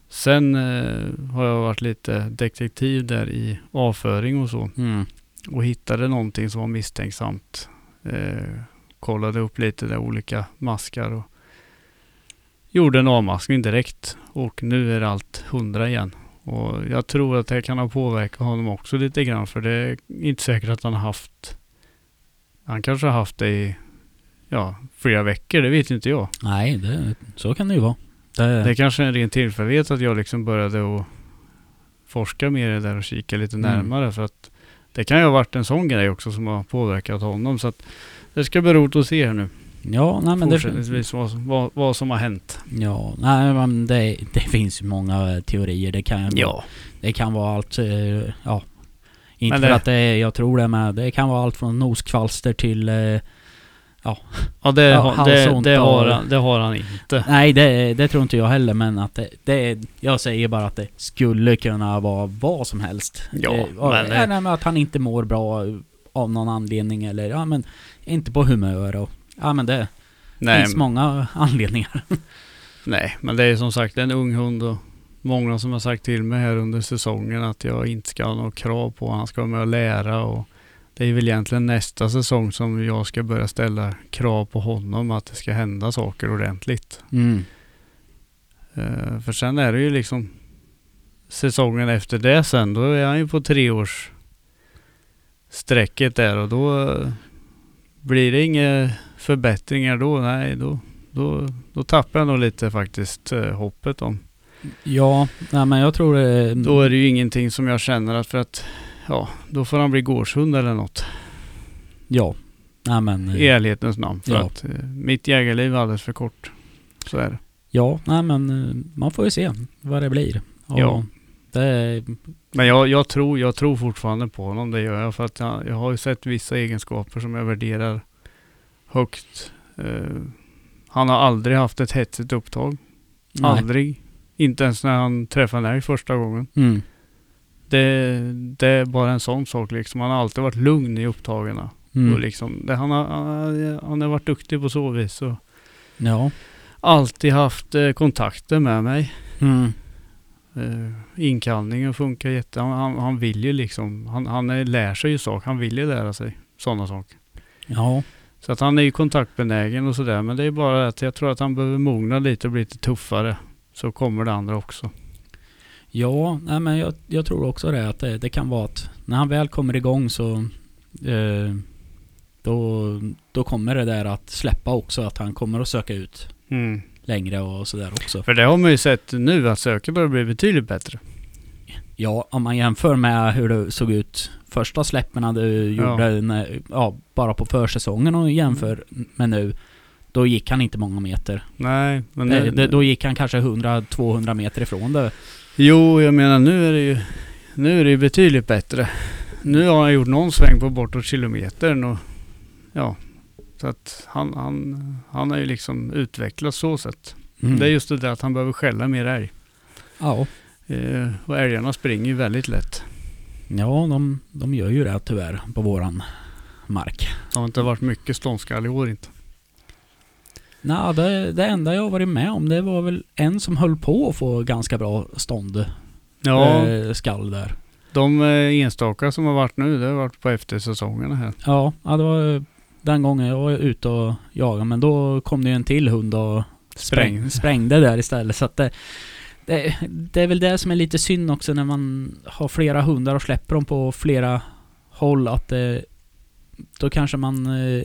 sen eh, har jag varit lite detektiv där i avföring och så Mm. och hittade någonting som var misstänksamt. Eh, kollade upp lite där olika maskar och gjorde en avmaskning direkt och nu är allt hundra igen. Och jag tror att det kan ha påverkat honom också lite grann för det är inte säkert att han har haft han kanske har haft det i ja, flera veckor, det vet inte jag. Nej, det, så kan det ju vara. Det, Det är kanske är en ren tillfällighet att jag liksom började att forska mer i det där och kika lite Mm. närmare för att det kan ju ha varit en sån grej också som har påverkat honom så att det ska bli roligt att se här nu ja, nej men det, fortsättningsvis vad, som- vad, vad som har hänt. Ja, nej men det, det finns ju många eh, teorier. Det kan, det kan vara allt, eh, ja. Inte Men för det- att det är, jag tror det med. Det kan vara allt från noskvalster till... Eh, Ja det, Ja, har- det, det, har, han, det har han inte. nej, det, det tror inte jag heller men att det, det... Jag säger bara att det skulle kunna vara vad som helst. Ja, ja, men, ja, eh, nej, men att han inte mår bra av någon anledning eller ja men inte på humör och... Ja men det Nej, finns många anledningar. nej, men det är som sagt en ung hund och många som har sagt till mig här under säsongen att jag inte ska ha några krav på Han ska vara med och lära och det är väl egentligen nästa säsong som jag ska börja ställa krav på honom att det ska hända saker ordentligt. Mm. Eh, för sen är det ju liksom säsongen efter det sen, då är han ju på treårs strecket där och då eh, blir det inga förbättringar då. Nej, då, då, då tappar jag nog lite faktiskt eh, hoppet om. Ja, nej men jag tror det... Då är det ju ingenting som jag känner att för att ja, då får han bli gårdshund eller något. Ja. Nej men... I ärlighetens namn. För Ja. att eh, mitt jägarliv är alldeles för kort. Så är det. Ja, nej men eh, man får ju se vad det blir. Och Ja. Det, Men jag, jag, tror, jag tror fortfarande på honom, det gör jag. För att jag, jag har ju sett vissa egenskaper som jag värderar högt. Eh, han har aldrig haft ett hetsigt upptag. nej. Aldrig. Inte ens när han träffade älg första gången. Mm. Det, det är bara en sån sak liksom. Han har alltid varit lugn i upptagen. Mm. Och liksom, det, han, har, han, har, han har varit duktig på så vis. Och Ja. alltid haft eh, kontakter med mig. Mm. Uh, inkallningen funkar jätte... Han, han, vill ju liksom... Han, han är, lär sig ju saker. Han vill ju lära sig sådana saker. Ja. Så att han är ju kontaktbenägen och sådär. Men det är bara att jag tror att han behöver mogna lite och bli lite tuffare. Så kommer det andra också. Ja, nej men jag, jag tror också det att det, det kan vara att när han väl kommer igång så eh, då, då kommer det där att släppa också. Att han kommer att söka ut Mm. Längre och sådär också. För det har man ju sett nu att söket börjar bli betydligt bättre. Ja, om man jämför med hur det såg ut första släppen du gjorde när, ja, bara på försäsongen och jämför med nu. Då gick han inte många meter. Nej, men Det, nu, det, då gick han kanske 100-200 meter ifrån det. Jo, jag menar nu är det ju... Nu är det ju betydligt bättre. Nu har han gjort någon sväng på bortåt kilometern och... Ja. Så att han, han, han har ju liksom utvecklats så sätt. Mm. Det är just det där att han behöver skälla mer älg. Ja, Eh, och älgarna springer ju väldigt lätt. ja de, de gör ju det tyvärr på våran mark. Det har inte varit mycket ståndskall i år inte. Nej, det, det enda jag varit med om det var väl en som höll på att få ganska bra stånd. Ja, Eh, skall där. de eh, enstaka som har varit nu, det har varit på eftersäsongerna här. Ja, ja, det var den gången jag var ute och jagade. Men då kom det ju en till hund och spräng, Spräng. sprängde där istället. Så att det, det, det är väl det som är lite synd också när man har flera hundar och släpper dem på flera håll. Att det, då kanske man eh,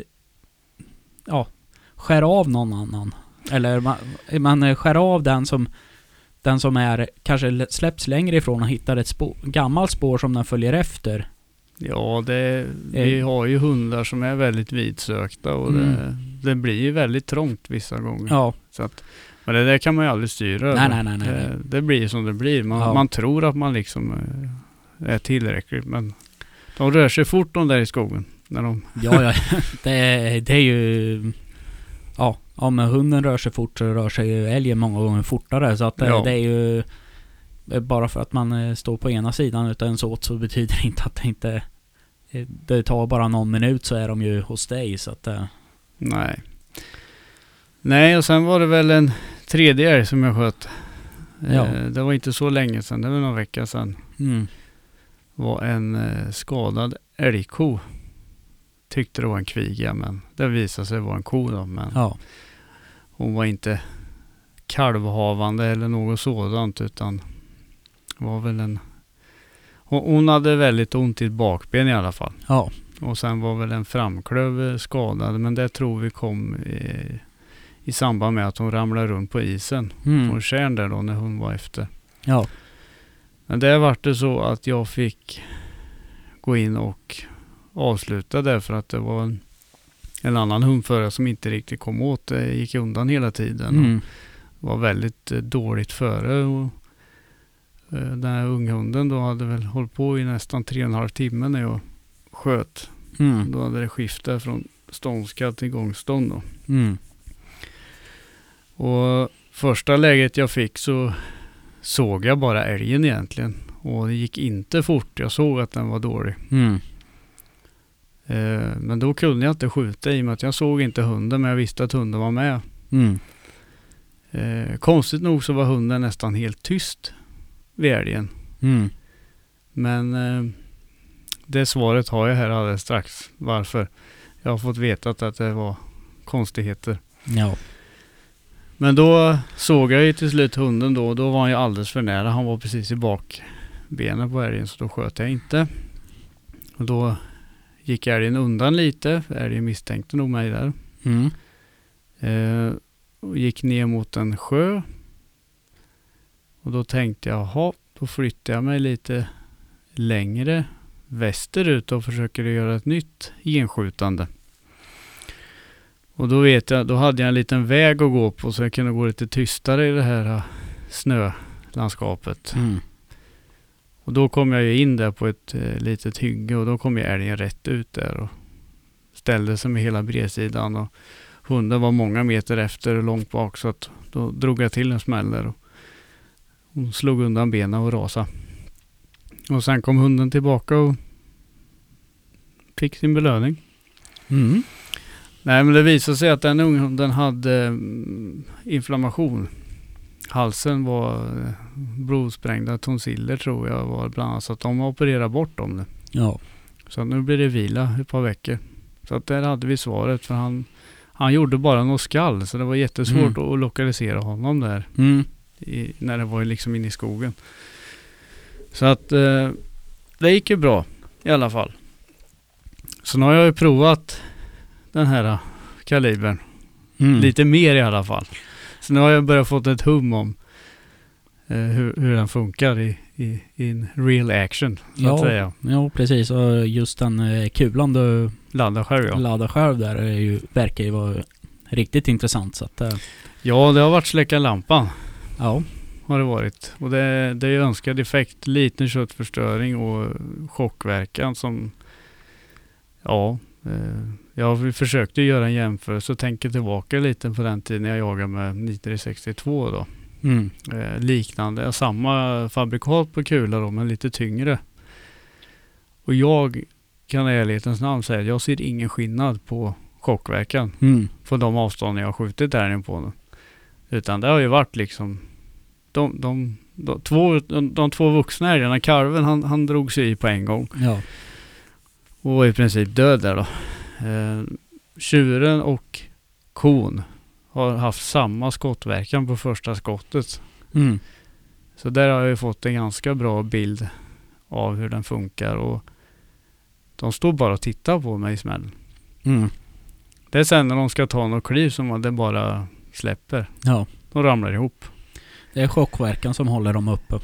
ja, skär av någon annan. Eller man, man eh, skär av den som den som är kanske släpps längre ifrån och hittar ett spår, gammalt spår som den följer efter. Ja, det, vi Eh. har ju hundar som är väldigt vidsökta och det, Mm. det blir ju väldigt trångt vissa gånger. Ja, Så att, men det där kan man ju aldrig styra nej, över. nej, nej. Det, det blir som det blir. Man, Ja. man tror att man liksom eh, är tillräckligt men de rör sig fort de där i skogen. När de, Ja, ja. Det, det är ju... Ja, om hunden rör sig fort så rör sig ju älgen många gånger fortare. Så att det, Ja. det är ju... Bara för att man eh, står på ena sidan utav en såt så betyder det inte att det inte det tar bara någon minut så är de ju hos dig så att eh, Nej. Nej, och sen var det väl en tredje älg som jag sköt. Ja. Eh, Det var inte så länge sedan, det var några veckor sedan. mm, var en eh, skadad älgko. Tyckte det var en kviga men det visade sig vara en ko då. Men ja. hon var inte kalvhavande eller något sådant utan var väl en... Hon, hade väldigt ont i ett bakben i alla fall. Ja. Och sen var väl en framklöv eh, skadad men det tror vi kom i, i samband med att hon ramlade runt på isen. Mm, en tjärn där då när hon var efter. ja. Men det vart det så att jag fick gå in och avsluta där för att det var en, en annan hundförare som inte riktigt kom åt det. Gick undan hela tiden Mm, och var väldigt eh, dåligt före. Och, eh, den här unghunden då hade väl hållit på i nästan tre och en halv timme när jag sköt. mm, Då hade det skiftat från ståndskall till gångstånd då. mm, Och första läget jag fick så såg jag bara älgen egentligen. Och det gick inte fort. Jag såg att den var dålig. mm, Eh, men då kunde jag inte skjuta i och med att jag såg inte hunden men jag visste att hunden var med. mm, Eh, konstigt nog så var hunden nästan helt tyst vid älgen. mm. Men eh, det svaret har jag här alldeles strax. Varför? Jag har fått veta att det var konstigheter. Ja. Men då såg jag ju till slut hunden då. Då var han ju alldeles för nära. Han var precis i bakbenen på älgen så då sköt jag inte. Och då gick älgen undan lite. Älgen misstänkte nog mig där. Mm, Eh, och gick ner mot en sjö. Och då tänkte jag, jaha, då flyttar jag mig lite längre västerut och försöker göra ett nytt genskjutande. Och då vet jag, då hade jag en liten väg att gå på så jag kunde gå lite tystare i det här eh, snölandskapet. mm, Och då kom jag ju in där på ett eh, litet hygge och då kom ju älgen rätt ut där och ställde sig med hela bredsidan och hunden var många meter efter och långt bak så att då drog jag till en smäll där och hon slog undan benen och rasade. Och sen kom hunden tillbaka och fick sin belöning. mm. Nej men det visade sig att den unghunden hade mm, inflammation. Halsen var eh, blodsprängda tonsiller tror jag var bland annat. Så att de har opererat bort dem nu. Ja. Så nu blir det vila ett par veckor. Så att där hade vi svaret för han, han gjorde bara något skall. Så det var jättesvårt Mm. att lokalisera honom där. Mm, I, när det var liksom inne i skogen. Så att eh, det gick ju bra i alla fall. Så nu har jag ju provat den här eh, kalibern. mm. Lite mer i alla fall. Så nu har jag börjat fått ett hum om eh, hur, hur den funkar i, i, in real action. Så Ja. att säga. Ja, precis. Och just den eh, kulan du Ladda själv ja. laddar själv där är ju, verkar ju vara riktigt intressant. Så att, eh, Ja, det har varit släcka lampan. Ja. Har det varit. Och det, det är önskad effekt. Liten köttförstöring och chockverkan som... Ja. Eh, jag försökte göra en jämförelse och tänker tillbaka lite på den tiden jag jagade med 962 då. Mm. Eh, liknande, samma fabrikat på kula då, men lite tyngre. Och jag kan i ärlighetens namn säga att jag ser ingen skillnad på chockverkan Mm. på de avstånd jag har skjutit älgen på nu. Utan det har ju varit liksom de, de, de, två, de, de två vuxna älgarna, kalven han, han drog sig i på en gång Ja. och var i princip död där då. Eh, tjuren och kon har haft samma skottverkan på första skottet. Mm. Så där har jag ju fått en ganska bra bild av hur den funkar och de står bara och tittar på mig i smällen. Mm. Det är sen när de ska ta något kliv som det bara släpper. Ja. De ramlar ihop. Det är chockverkan som håller dem uppe.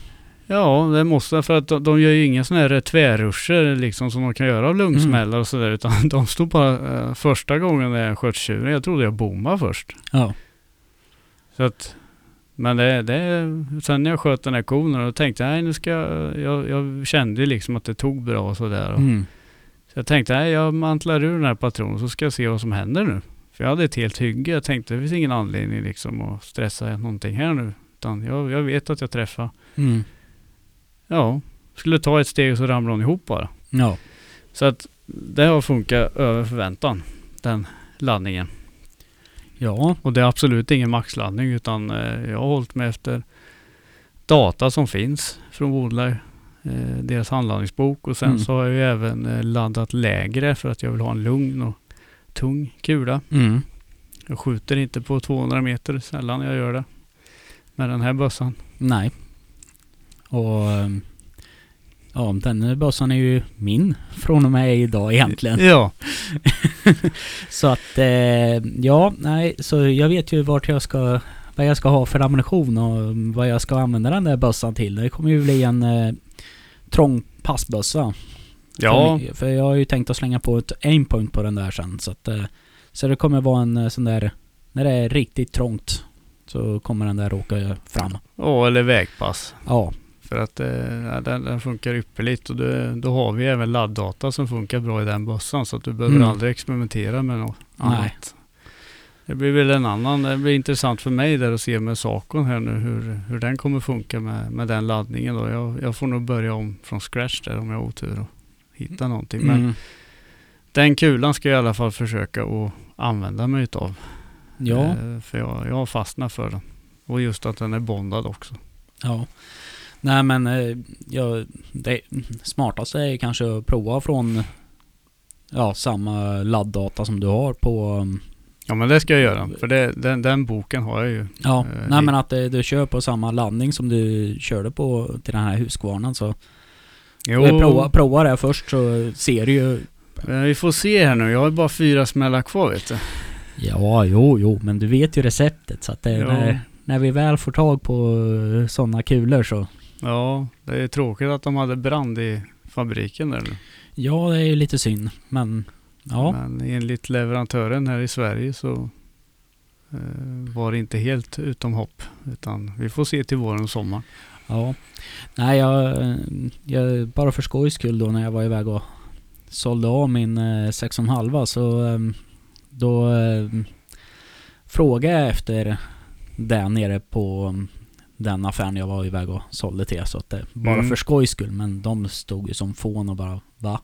Ja, det måste för att de, de gör ju inga sådana här tvärruscher liksom som de kan göra av lungsmällar och sådär. Utan de stod bara eh, första gången när jag sköt tjuren. Jag trodde jag bommade först. Ja. Så att, men det, det, sen när jag sköt den här kon då tänkte jag, nej nu ska jag, jag, jag kände liksom att det tog bra och sådär. Mm. Så jag tänkte, nej jag mantlar ur den här patronen så ska jag se vad som händer nu. För jag hade ett helt hygge. Jag tänkte det finns ingen anledning liksom att stressa någonting här nu. Utan jag, jag vet att jag träffar. Mm. Ja, skulle ta ett steg så ramlade hon ihop bara. Ja. Så att det har funkat över förväntan. Den laddningen. Ja, Och det är absolut ingen maxladdning utan eh, jag har hållit mig efter data som finns från Woodlife. Eh, deras handladdningsbok och sen Mm. så har jag ju även eh, laddat lägre för att jag vill ha en lugn och tung kula. mm. Jag skjuter inte på 200 meter, sällan jag gör det. Med den här bössan. nej. Och ehm, ja, den bössan är ju min från och med idag egentligen. Ja, Så att, eh, ja, nej, så jag vet ju vart jag ska, vad jag ska ha för ammunition och vad jag ska använda den där bössan till. Det kommer ju bli en eh, trång passbössa. Ja, För, jag har ju tänkt att slänga på ett aimpoint på den där sen. Så att, eh, så det kommer vara en eh, sån där, när det är riktigt trångt så kommer den där åka fram. ja eller vägpass. Ja, För att eh, den, den funkar ypperligt och det, då har vi även ladddata som funkar bra i den bössan så att du behöver Mm. aldrig experimentera med något Nej. annat. Det blir väl en annan, det blir intressant för mig där att se med Sakon här nu hur, hur den kommer funka med, med den laddningen då. Jag, jag får nog börja om från scratch där om jag har otur och hitta någonting. Men mm. den kulan ska jag i alla fall försöka att använda mig utav. ja, Eh, För jag, jag har fastnat för den. Och just att den är bondad också. ja. Nej men, eh, ja, det smartaste är kanske att prova från ja, samma ladddata som du har på um, Ja men det ska jag göra. För det, den, den boken har jag ju. Ja, Eh, nej i- men att eh, du kör på samma laddning som du körde på till den här Husqvarnan så Jo, eh, prova, prova det först så ser du ju men vi får se här nu. Jag har bara fyra smällar kvar vet du. Ja, jo, jo, men du vet ju receptet så att det, när, när vi väl får tag på sådana kulor så Ja, det är tråkigt att de hade brand i fabriken där nu. Ja, det är ju lite synd, men ja, Men enligt leverantören här i Sverige så eh, var det inte helt utom hopp. Utan vi får se till våren och sommaren. Ja. Nej, jag, eh, jag, bara för skojs skull då när jag var iväg och sålde av min eh, 6,5 så eh, då eh, frågade jag efter det nere på mm, den affären jag var iväg och sålde till. Så att det, bara Mm. för skojs skull. Men de stod ju som fån och bara va?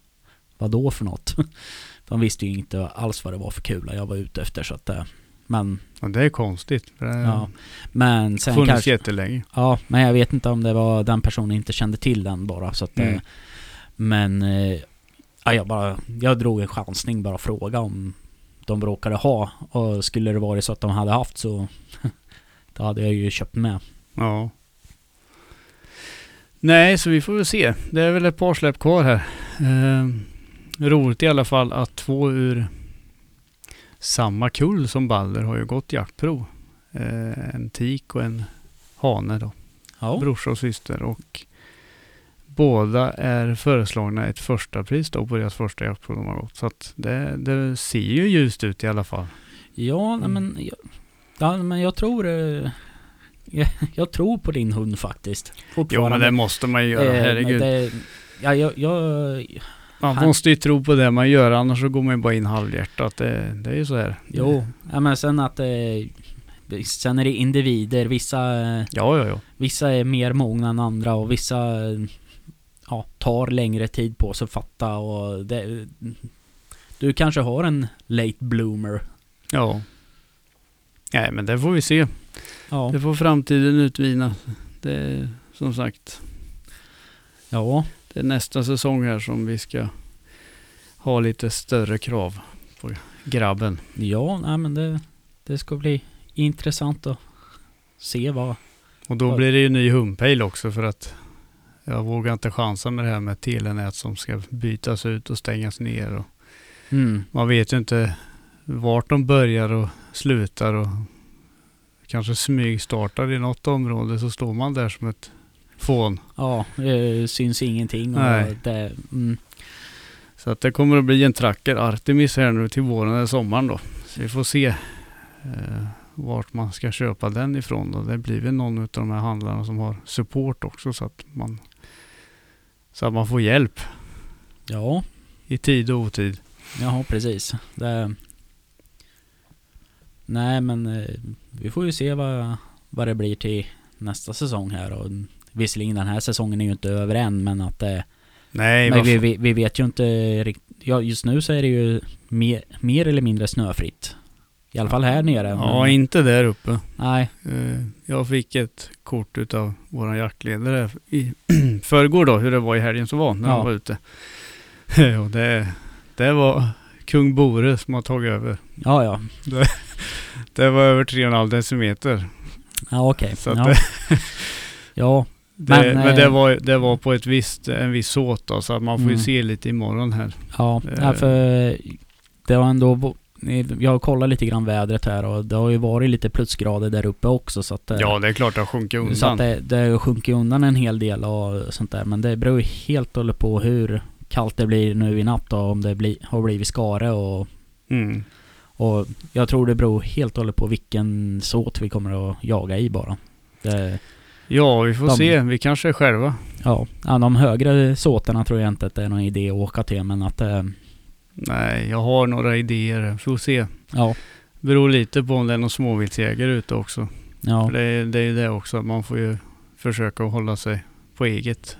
Vad då för något? de visste ju inte alls vad det var för kula jag var ute efter. Så att, eh, men, Och det är konstigt. Det har ja. Men sen funnits kanske... jättelänge. Ja, men jag vet inte om det var den personen inte kände till den bara. Så att, Mm. eh, Men eh, ja, jag, bara, jag drog en chansning bara fråga om de råkade ha. Och skulle det varit så att de hade haft så då hade jag ju köpt med. Ja. Nej, så vi får väl se. Det är väl ett par släpp kvar här. Eh, roligt i alla fall att två ur samma kull som Balder har ju gått jaktprov. Eh, en tik och en hane då. Ja, Brorsa och syster. Och båda är föreslagna ett första pris då på deras första jaktprov de har gått. Så att det, det ser ju ljust ut i alla fall. ja nej, men, jag, ja, men jag tror... eh, Jag, jag tror på din hund faktiskt. Jo, men det måste man ju göra. Eh, Herregud. Det, ja, jag, jag, Man Han- måste ju tro på det man gör, annars så går man ju bara in halvhjärtat. Det, det är ju så här. jo, ja, men sen att... Eh, sen är det individer. Vissa... Ja, ja, ja. Vissa är mer mogna än andra och vissa ja, tar längre tid på sig att fatta och det, Du kanske har en late bloomer. Ja. Nej, men det får vi se. Ja. Det får framtiden utvina. Det som sagt, Ja. Det är nästa säsong här som vi ska ha lite större krav på grabben. Ja, nej men det, det ska bli intressant att se vad... Och då Ja. blir det ju ny humpejl också för att jag vågar inte chansa med det här med telenät som ska bytas ut och stängas ner. Och Mm. man vet ju inte vart de börjar och slutar och kanske smygstartar i något område så står man där som ett fån. Ja, det syns ingenting och Nej. det... Mm. Så att det kommer att bli en tracker Artemis här nu till våren eller sommaren då. Så vi får se eh, vart man ska köpa den ifrån då. Det blir väl någon av de här handlarna som har support också så att man så att man får hjälp Ja, i tid och otid. ja precis. Det, nej men eh, vi får ju se vad, vad det blir till nästa säsong här och visserligen den här säsongen är ju inte över än men att det Nej, Men vi, vi, vi vet ju inte riktigt. Ja, just nu så är det ju mer, mer eller mindre snöfritt. I alla fall här nere. Ja, Men- inte där uppe. Nej. Eh, Jag fick ett kort utav våran jaktledare i förrgår då, hur det var i helgen som var när Ja. han var ute. Och det, det var kung Bore som har tagit över. Ja, ja. Det var över 3,5 decimeter. Ja, okej. Att Ja. det, ja. Det, Men, men, det, eh, var, det var på ett visst, en viss såt då, så att man får ju Mm. se lite imorgon här. Ja, Eh. för det har ändå... Jag har kollat lite grann vädret här och det har ju varit lite plusgrader där uppe också så att... eh, Ja, det är klart det har sjunkit Så att undan. det, det har sjunkit undan en hel del och sånt där. Men det beror ju helt och hållet på hur kallt det blir nu i natt och om det blir, har blivit skare och, Mm. och jag tror det beror helt och hållet på vilken såt vi kommer att jaga i bara. Det, Ja, vi får De- se. Vi kanske är själva. ja, de högre såterna tror jag inte att det är någon idé att åka till men att eh, Nej, jag har några idéer. Får se. ja, Beror lite på om det är någon småviltsjägare ute också. ja, För det, är- det är ju det också. Man får ju försöka hålla sig på eget.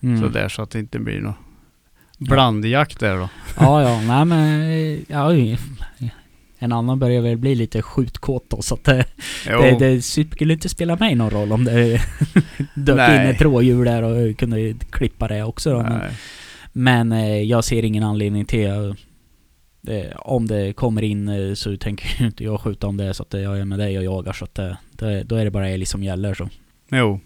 mm. Sådär så att det inte blir någon blandjakt där då. ja, ja, nej men ja, en annan börjar väl bli lite skjutkåt då så att det, Jo, Det, det skulle inte spela mig någon roll om det dök Nej. in ett rådjur där och kunde klippa det också då. Men, nej. men eh, jag ser ingen anledning till eh, det, om det kommer in eh, så tänker inte jag skjuta om det så att jag är med dig och jagar så att det, det, då är det bara älg som gäller så. Jo.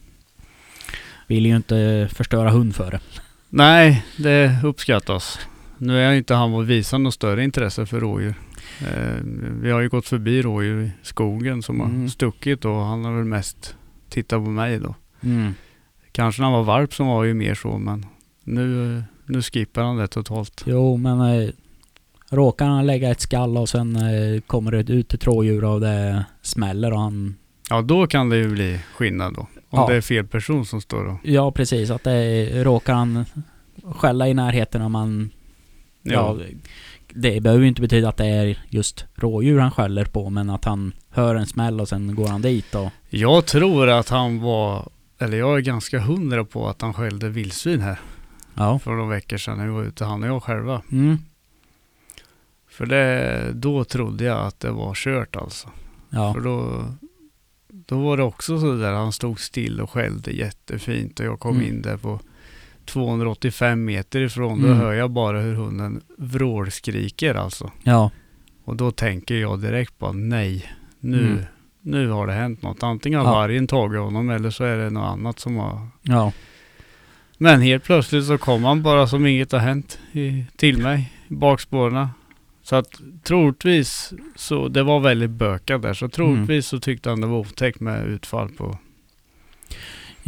Vill ju inte förstöra hund för det. Nej, det uppskattas. Nu är jag inte han att visa något större intresse för rådjur. Eh, vi har ju gått förbi rådjur i skogen som har Mm. stuckit och han har väl mest tittat på mig då. Mm. Kanske när han var valp som var ju mer så men nu, nu skippar han det totalt. Jo men eh, råkar han lägga ett skall och sen eh, kommer det ut ett rådjur och det smäller och han Ja då kan det ju bli skillnad då. Om Ja. det är fel person som står och... Ja precis, att det råkar han skälla i närheten om man... Ja. Det behöver ju inte betyda att det är just rådjur han skäller på men att han hör en smäll och sen går han dit och... Jag tror att han var, eller jag är ganska hundra på att han skällde vildsvin här Ja. för några veckor sedan när vi var ute, han och jag själva. Mm. För det, då trodde jag att det var kört alltså. Ja. För då, då var det också så där, han stod still och skällde jättefint och jag kom Mm. in där på 285 meter ifrån. Då Mm. hör jag bara hur hunden vrålskriker alltså. Ja. Och då tänker jag direkt på nej, nu, Mm. nu har det hänt något. Antingen har Ja. vargen tagit honom eller så är det något annat som har Ja. Men helt plötsligt så kom han bara som inget har hänt i, till mig i bakspåren. Så att troligtvis så, det var väldigt bökat där, så troligtvis så tyckte han det var otäckt med utfall på.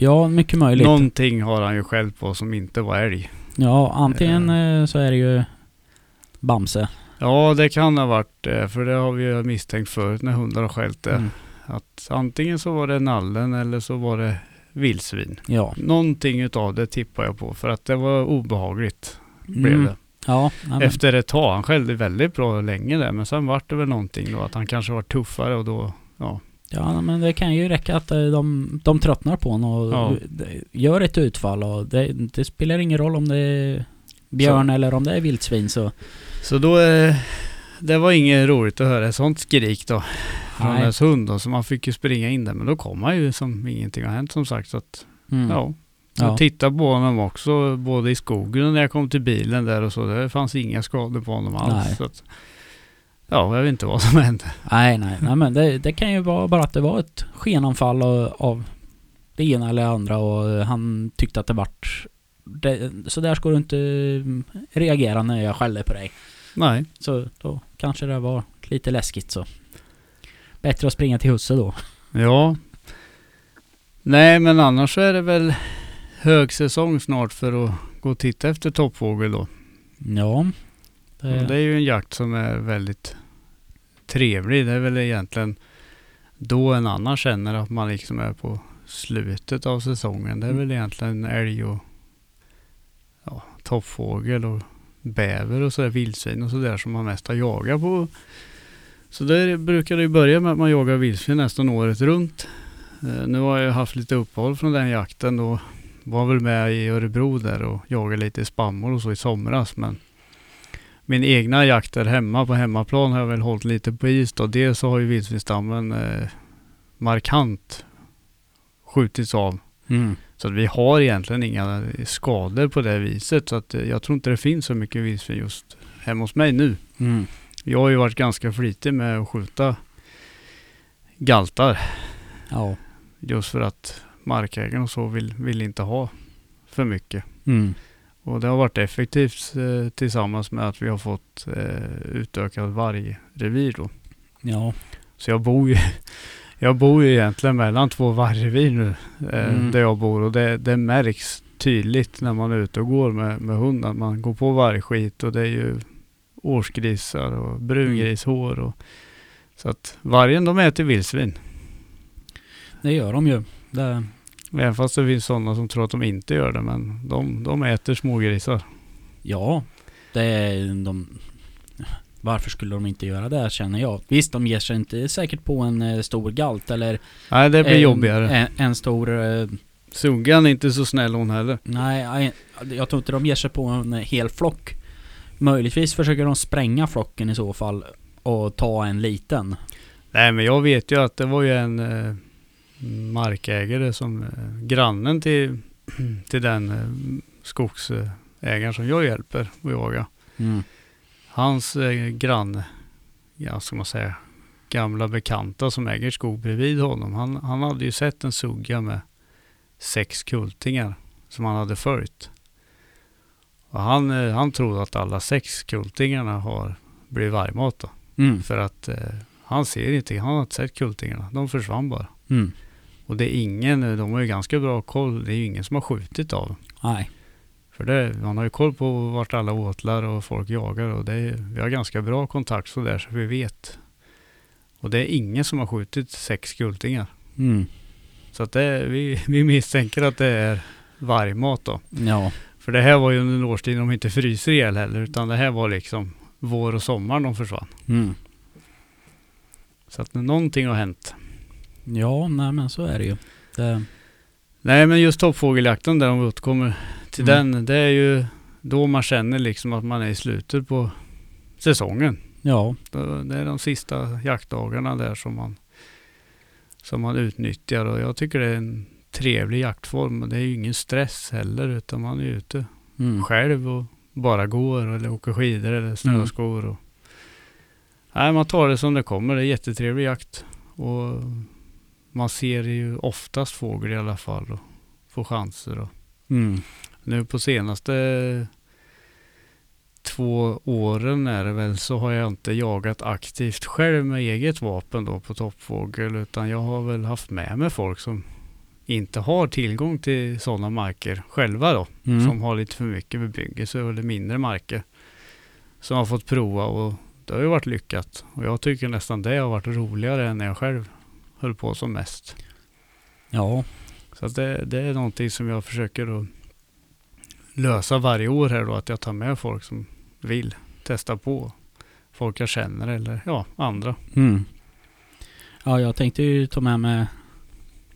Ja, mycket möjligt. Någonting har han ju själv på som inte var älg. Ja, antingen eh, så är det ju Bamse. Ja, det kan ha varit det, för det har vi ju misstänkt förut när hundar har skällt det. Mm. Att antingen så var det nallen eller så var det vildsvin. Ja. Någonting utav det tippar jag på, för att det var obehagligt blev Mm. det. Ja, Efter ett tag. Han skällde väldigt bra länge där. Men sen vart det väl någonting då. Att han kanske var tuffare och då, ja. Ja, men det kan ju räcka att eh, de, de tröttnar på honom och Ja. gör ett utfall och det, det spelar ingen roll om det är björn eller om det är vildsvin så... Så då, eh, det var inget roligt att höra ett sånt skrik då. Från Nej. hennes hund då. Så man fick ju springa in där. Men då kom han ju som ingenting har hänt som sagt. Så att, Mm. ja. Jag Ja. tittade på honom också, både i skogen och när jag kom till bilen där och så. Det fanns inga skador på honom alls. Nej. Så att, ja, jag vet inte vad som hände. Nej, nej, nej men det, det kan ju vara bara att det var ett skenanfall av, av det ena eller andra och han tyckte att det vart... Det, så där ska du inte mm, reagera när jag skäller på dig. Nej. Så då kanske det var lite läskigt så. Bättre att springa till husse då. Ja. Nej, men annars så är det väl högsäsong snart för att gå och titta efter toppfågel då. Ja. Och Det är ju en jakt som är väldigt trevlig. Det är väl egentligen då en annan känner att man liksom är på slutet av säsongen. Det är väl egentligen älg och ja, toppfågel och bäver och sådär, vildsvin och sådär som man mest har jagat på. Så där brukar det ju börja med att man jagar vildsvin nästan året runt. Eh, nu har jag haft lite uppehåll från den jakten då var väl med i Örebro där och jagade lite spannmål och så i somras. Men min egna jakt där hemma på hemmaplan har jag väl hållit lite på is då. Dels så har ju vildsvinsstammen eh, markant skjutits av. Mm. Så att vi har egentligen inga skador på det viset. Så att eh, jag tror inte det finns så mycket vildsvin just hemma hos mig nu. Mm. Jag har ju varit ganska flitig med att skjuta galtar. Ja. Just för att markägaren och så vill, vill inte ha för mycket. Mm. Och det har varit effektivt eh, tillsammans med att vi har fått eh, utökat vargrevir då. Ja. Så jag bor ju, jag bor ju egentligen mellan två vargrevir nu eh, Mm. där jag bor och det, det märks tydligt när man är ute och går med, med hunden. Man går på vargskit och det är ju årsgrisar och brungrishår och så att vargen de äter vildsvin. Det gör de ju. Det, Även fast det finns sådana som tror att de inte gör det men de, de äter smågrisar. ja. Det är de... Varför skulle de inte göra det känner jag. Visst, de ger sig inte säkert på en eh, stor galt eller Nej det blir en, jobbigare. En, en stor... eh, Suggan är inte så snäll hon heller. nej, nej, jag tror inte de ger sig på en hel flock. Möjligtvis försöker de spränga flocken i så fall och ta en liten. Nej men jag vet ju att det var ju en eh, markägare som eh, grannen till, till den eh, skogsägaren som jag hjälper att jaga. Mm. Hans eh, granne, ja ska man säga, gamla bekanta som äger skog bredvid honom. Han, han hade ju sett en sugga med sex kultingar som han hade följt. Och han, han trodde att alla sex kultingarna har blivit vargmat. Mm. För att eh, han ser inte, han har inte sett kultingarna. De försvann bara. Mm. Och det är ingen, de har ju ganska bra koll. Det är ju ingen som har skjutit av. Nej. För det, man har ju koll på vart alla åtlar och folk jagar och det är, vi har ganska bra kontakt så där så vi vet. Och det är ingen som har skjutit sex kultingar. Mm. Så att det, vi, vi misstänker att det är vargmat då. Ja. För det här var ju under en årstid de inte fryser ihjäl heller utan det här var liksom vår och sommar de försvann. Mm. Så att någonting har hänt. Ja, nej men så är det ju. Det, Nej men just toppfågeljakten där om vi återkommer till Mm. den. Det är ju då man känner liksom att man är i slutet på säsongen. ja. Det är de sista jaktdagarna där som man, som man utnyttjar och jag tycker det är en trevlig jaktform. Det är ju ingen stress heller utan man är ute Mm. själv och bara går eller åker skidor eller snöskor. Och, nej, man tar det som det kommer. Det är jättetrevlig jakt. Och man ser ju oftast fågel i alla fall och får chanser. Och Mm. nu på senaste två åren är det väl så har jag inte jagat aktivt själv med eget vapen då på toppfågel utan jag har väl haft med mig folk som inte har tillgång till sådana marker själva då Mm. som har lite för mycket bebyggelse eller mindre marker. Som har fått prova och det har ju varit lyckat. Och jag tycker nästan det har varit roligare än när jag själv höll på som mest. Ja. Så att det, det är någonting som jag försöker att lösa varje år här då. Att jag tar med folk som vill testa på. Folk jag känner eller ja, andra. Mm. Ja, jag tänkte ju ta med mig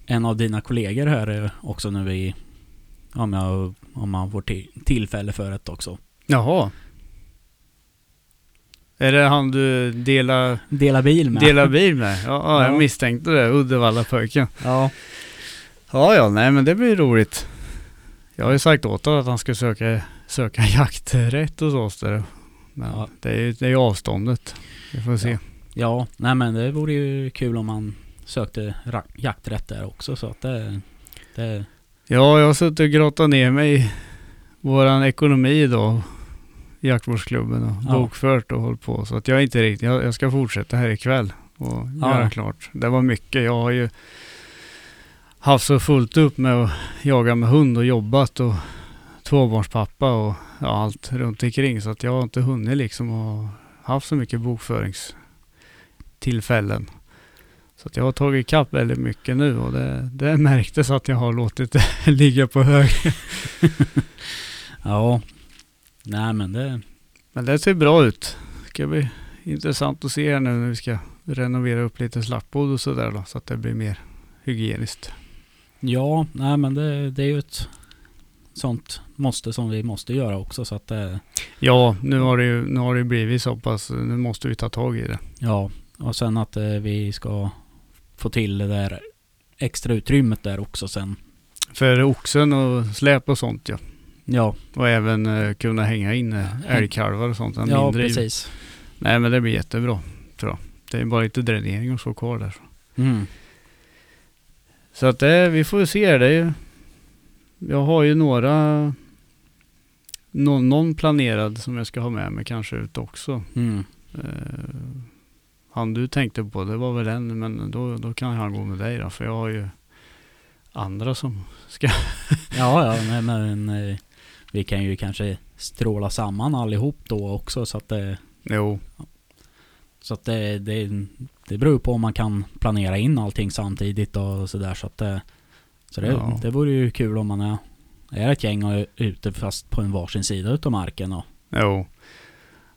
en av dina kollegor här eh, också nu i... Om, jag, om man får till, tillfälle för det också. Jaha. Är det han du delar, Dela bil med. delar bil med? Ja, ja, jag Ja. misstänkte det. Uddevalla-pojken. Ja. Ja, ja, nej men det blir roligt. Jag har ju sagt åt honom att han ska söka, söka jakträtt hos oss där. Men Ja. det är ju det är ju avståndet. Vi får se. Ja. Ja, nej men det vore ju kul om man sökte jakträtt där också så att det... det Ja, jag har suttit och grottat ner mig i våran ekonomi då. Jaktvårdsklubben och Ja. bokfört och hållit på. Så att jag är inte riktigt, jag, jag ska fortsätta här ikväll och Ja. göra klart. Det var mycket. Jag har ju haft så fullt upp med att jaga med hund och jobbat och tvåbarnspappa och ja, allt runt omkring. Så att jag har inte hunnit liksom och haft så mycket bokföringstillfällen. Så att jag har tagit ikapp väldigt mycket nu och det, det märktes att jag har låtit det ligga på hög. ja. Nej men det... Men det ser bra ut. Det ska bli intressant att se här nu när vi ska renovera upp lite slappbod och sådär då. Så att det blir mer hygieniskt. Ja, nej men det, det är ju ett sånt måste som vi måste göra också så att eh, Ja, nu har det ju nu har det blivit så pass, nu måste vi ta tag i det. ja. Och sen att eh, vi ska få till det där extra utrymmet där också sen. För oxen och släp och sånt ja. Ja, Och även eh, kunna hänga in eh, älgkalvar och sånt. en ja mindre- precis. Nej men det blir jättebra, tror jag. Det är bara lite dränering och så kvar där. Mm. Så att det, vi får se. Det är ju, jag har ju några, någon, någon planerad som jag ska ha med mig kanske ut också. Mm. Eh, han du tänkte på, det var väl en, men då, då kan han gå med dig då. För jag har ju andra som, Ja, ja, nej, men eh, vi kan ju kanske stråla samman allihop då också så att det, jo, så att det, det, det beror på om man kan planera in allting samtidigt och sådär så att det, så det, Ja. det vore ju kul om man är, är ett gäng och är ute fast på en varsin sida utav marken och jo.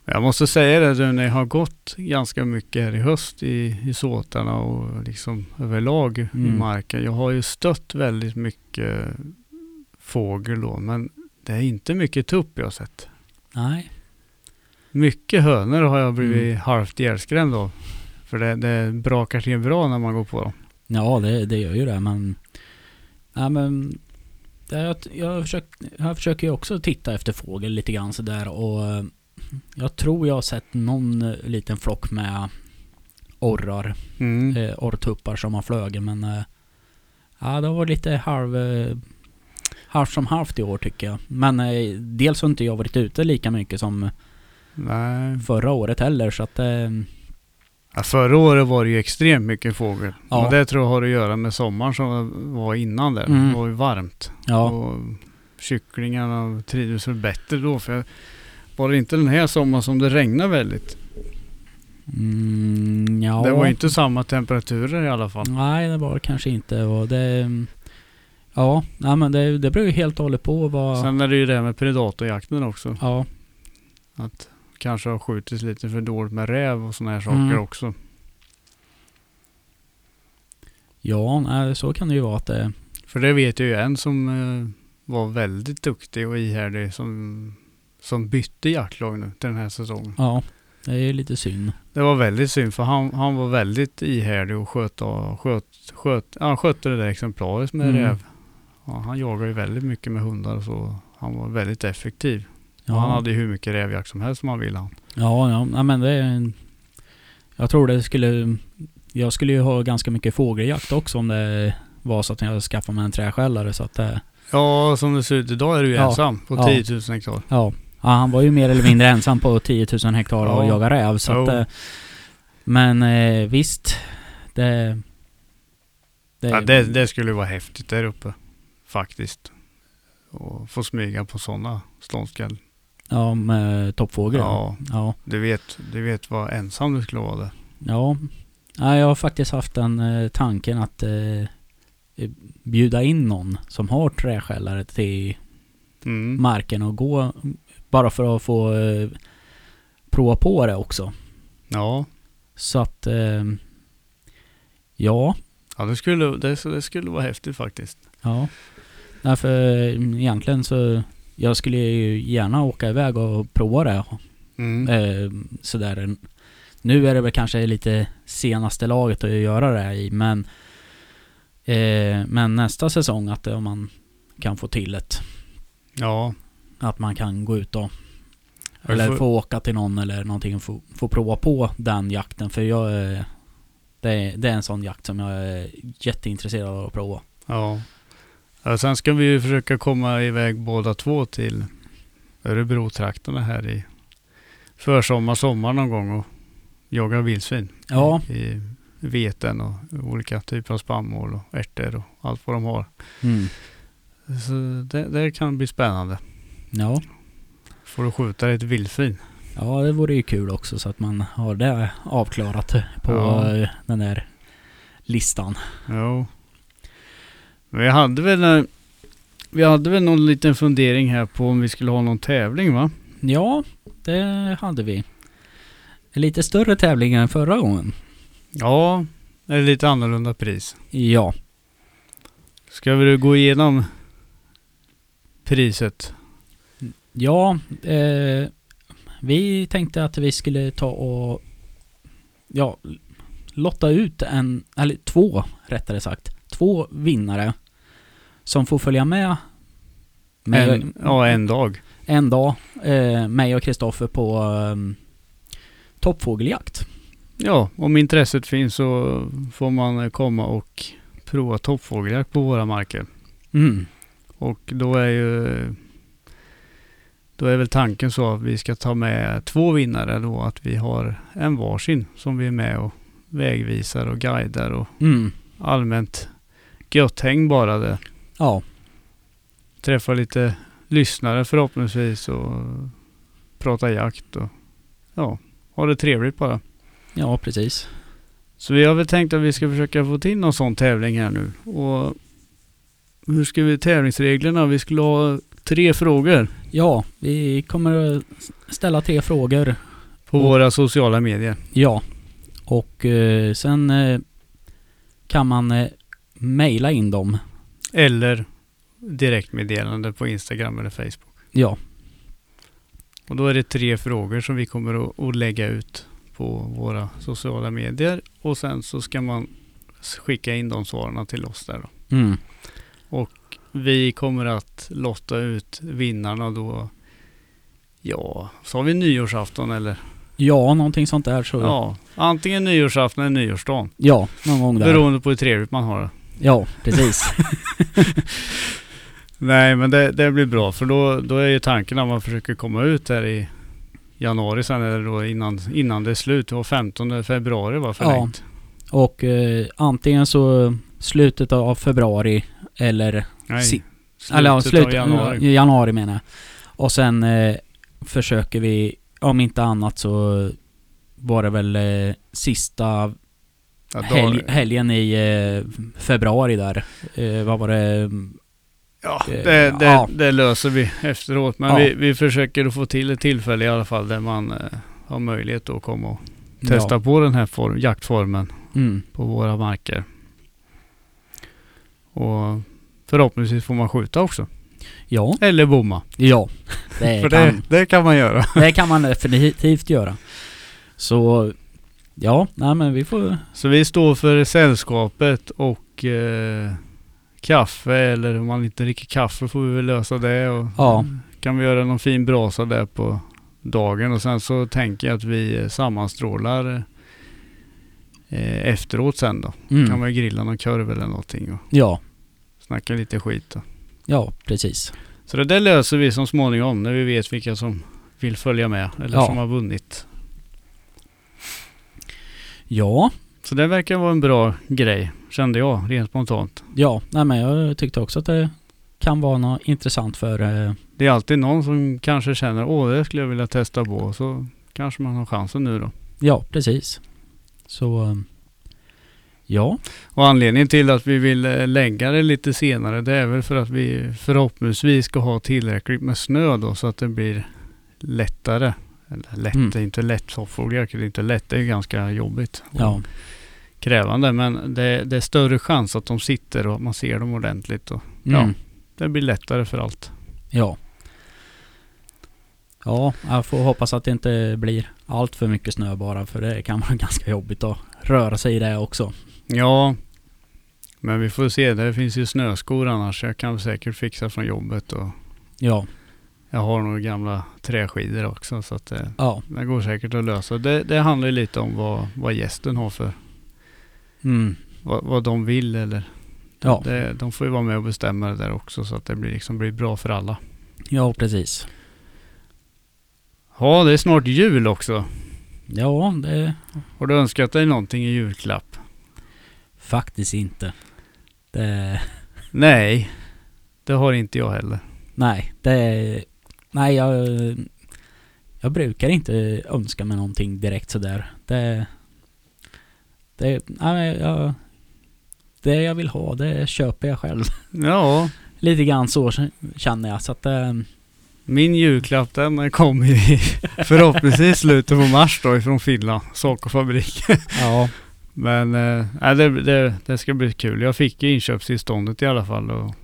Jag måste säga det, du, när jag har gått ganska mycket här i höst i, i såtarna och liksom överlag i Mm. marken. Jag har ju stött väldigt mycket fågel då, men det är inte mycket tupp jag har sett. nej, Mycket hönor har jag blivit Mm. halvt ihjälskrämd av. För det, det brakar till bra när man går på dem. ja det, det gör ju det men, ja men jag, jag, försökt, jag försöker ju också titta efter fågel lite grann sådär och jag tror jag har sett någon eh, liten flock med orrar Mm. eh, orrtuppar som har flugit men eh, ja det varit lite halv eh, halvt som halvt i år tycker jag. Men eh, dels har inte jag varit ute lika mycket som Nej. förra året heller så att eh, Ja, förra året var det ju extremt mycket fågel. Ja. Och det tror jag har att göra med sommaren som var innan där. Mm. Det var ju varmt. ja, Och kycklingarna trivdes väl bättre då. För var det inte den här sommaren som det regnade väldigt? mm, ja. Det var inte samma temperaturer i alla fall. Nej det var det kanske inte och det Ja, nej, men det, det beror ju helt och hållet på vad Sen är det ju det med predatorjakten också. Ja, Att kanske har skjutits lite för dåligt med räv och sådana här saker Mm. också. ja nej, så kan det ju vara att det För det vet jag ju en som eh, var väldigt duktig och ihärdig som, som bytte jaktlag nu till den här säsongen. Ja, det är lite synd. Det var väldigt synd för han, han var väldigt ihärdig och sköt, och sköt, sköt, han skötte det där exemplariskt med Mm. räv. Ja, han jagar ju väldigt mycket med hundar så. Han var väldigt effektiv. Ja, Och han hade ju hur mycket rävjakt som helst som han ville ja, ja men det är en- Jag tror det skulle Jag skulle ju ha ganska mycket fågeljakt också om det var så att jag skaffade mig en träskällare så att det Ja, som det ser ut idag är du ju Ja. ensam på Ja. 10 000 hektar. Ja. ja, han var ju mer eller mindre ensam på 10 000 hektar och Ja. jaga räv så att Jo. Men eh, visst Det Det, Ja, det, det skulle vara häftigt där uppe. Faktiskt. Och få smyga på sådana ståndskall. ja med toppfågel Ja, ja. du vet, du vet vad ensam du skulle vara där. Ja, ja jag har faktiskt haft den eh, tanken att eh, bjuda in någon som har träskällare till Mm. marken och gå bara för att få eh, prova på det också. Ja, Så att eh, ja, ja det, skulle, det, det skulle vara häftigt faktiskt. ja. Därför egentligen så jag skulle ju gärna åka iväg och prova det. Mm. Eh, sådär. Nu är det väl kanske lite senaste laget att göra det här i men eh, Men nästa säsong att om man kan få till ett Ja, Att man kan gå ut och Eller får- få åka till någon eller någonting och få, få prova på den jakten för jag är, det, är, det är en sån jakt som jag är jätteintresserad av att prova. ja. Ja. Sen ska vi ju försöka komma iväg båda två till Örebro-trakterna här i försommar, sommar någon gång och jaga vildsvin. Ja, I veten och olika typer av spannmål och ärtor och allt vad de har. mm. Så det, det kan bli spännande. ja. Får du skjuta ett vildsvin. Ja, det vore ju kul också så att man har det avklarat på Ja. den där listan. Jo. Vi hade väl eh, vi hade väl någon liten fundering här på om vi skulle ha någon tävling va? Ja, det hade vi. En lite större tävling än förra gången. Ja, det är lite annorlunda pris. Ja, Ska vi gå igenom priset? Ja, eh, vi tänkte att vi skulle ta och ja, lotta ut en, eller två rättare sagt, två vinnare som får följa med mig, En, ja, en dag. en dag, eh, mig och Kristoffer på eh, toppfågeljakt. Ja, om intresset finns så får man komma och prova toppfågeljakt på våra marker. Mm. Och då är ju då är väl tanken så att vi ska ta med två vinnare då. Att vi har en varsin som vi är med och vägvisar och guidar och Mm. allmänt gött häng bara det. Ja, Träffa lite lyssnare förhoppningsvis och prata jakt och ja, ha det trevligt bara. ja precis. Så vi har väl tänkt att vi ska försöka få till någon sån tävling här nu. Och hur ska vi tävlingsreglerna? Vi skulle ha tre frågor Ja, vi kommer att ställa tre frågor. på Och- våra sociala medier. Ja. Och eh, sen eh, kan man eh, mejla in dem. Eller direktmeddelande på Instagram eller Facebook. Ja, Och då är det tre frågor som vi kommer att, lägga ut på våra sociala medier. Och sen så ska man skicka in de svaren till oss där då. mm. Vi kommer att lotta ut vinnarna då. Ja, sa vi nyårsafton eller? ja någonting sånt där så. Ja, Ja, antingen nyårsafton eller nyårsdagen. någon gång där. Beroende på hur trevligt man har det. Ja, precis. Nej, men det, det blir bra för då, då är ju tanken att man försöker komma ut här i januari sen eller då innan, innan det är slut. Var 15 februari var förlängt. Och eh, antingen så slutet av februari eller, Nej, Si- slutet, eller ja, av slutet januari. januari menar jag. Och sen eh, försöker vi, om inte annat så var det väl eh, sista Ja, helg, helgen i eh, februari där. Eh, vad var det? Ja, Eh, det, det, ja. det löser vi efteråt. Men Ja. vi, vi försöker att få till ett tillfälle i alla fall där man eh, har möjlighet att komma och testa på den här form, jaktformen Mm. på våra marker. Och förhoppningsvis får man skjuta också. Ja, Eller bomma. ja. Det För kan, det, det kan man göra. det kan man definitivt göra. Så ja, nej men vi får... Så vi står för sällskapet och eh, kaffe eller om man inte dricker kaffe får vi väl lösa det. Och Ja. Kan vi göra någon fin brasa där på dagen och sen så tänker jag att vi eh, sammanstrålar eh, efteråt sen då. Mm. Kan man grilla någon korv eller någonting och Ja, snacka lite skit då. ja precis. Så det där löser vi så småningom när vi vet vilka som vill följa med eller Ja. som har vunnit. Ja, Så det verkar vara en bra grej kände jag rent spontant. ja, nej men jag tyckte också att det kan vara något intressant för... Eh, Det är alltid någon som kanske känner åh det skulle jag vilja testa på. Så kanske man har chansen nu då. ja, precis. Så... Eh, ja, Och anledningen till att vi vill eh, lägga det lite senare det är väl för att vi förhoppningsvis ska ha tillräckligt med snö då så att det blir lättare. Lätt, Mm. det är inte lätt soffågeljakt, det är inte lätt, det är ganska jobbigt. och ja, Krävande men det, det är större chans att de sitter och man ser dem ordentligt och mm, Ja. det blir lättare för allt. ja. Ja, jag får hoppas att det inte blir allt för mycket snö bara för det kan vara ganska jobbigt att röra sig i det också. Ja, men vi får se. Det finns ju snöskor annars. Jag kan säkert fixa från jobbet och Ja, jag har nog gamla träskidor också så att det, ja, det går säkert att lösa. Det, det handlar ju lite om vad, vad gästen har för, mm, vad, vad de vill eller ja, det, de får ju vara med och bestämma det där också så att det blir, liksom blir bra för alla. ja precis. Ja, det är snart jul också. Ja, det Har du önskat dig någonting i julklapp? faktiskt inte. Det, Nej, det har inte jag heller. nej, det, nej jag, jag brukar inte önska mig någonting direkt sådär. Det, det, nej jag, det jag vill ha det köper jag själv. Ja, Lite grann så känner jag så att eh, min julklapp den kom i förhoppningsvis slutet på mars då ifrån Finland, Sockerfabrik. ja, Men nej, det, det, det ska bli kul. Jag fick ju inköpstillståndet i alla fall och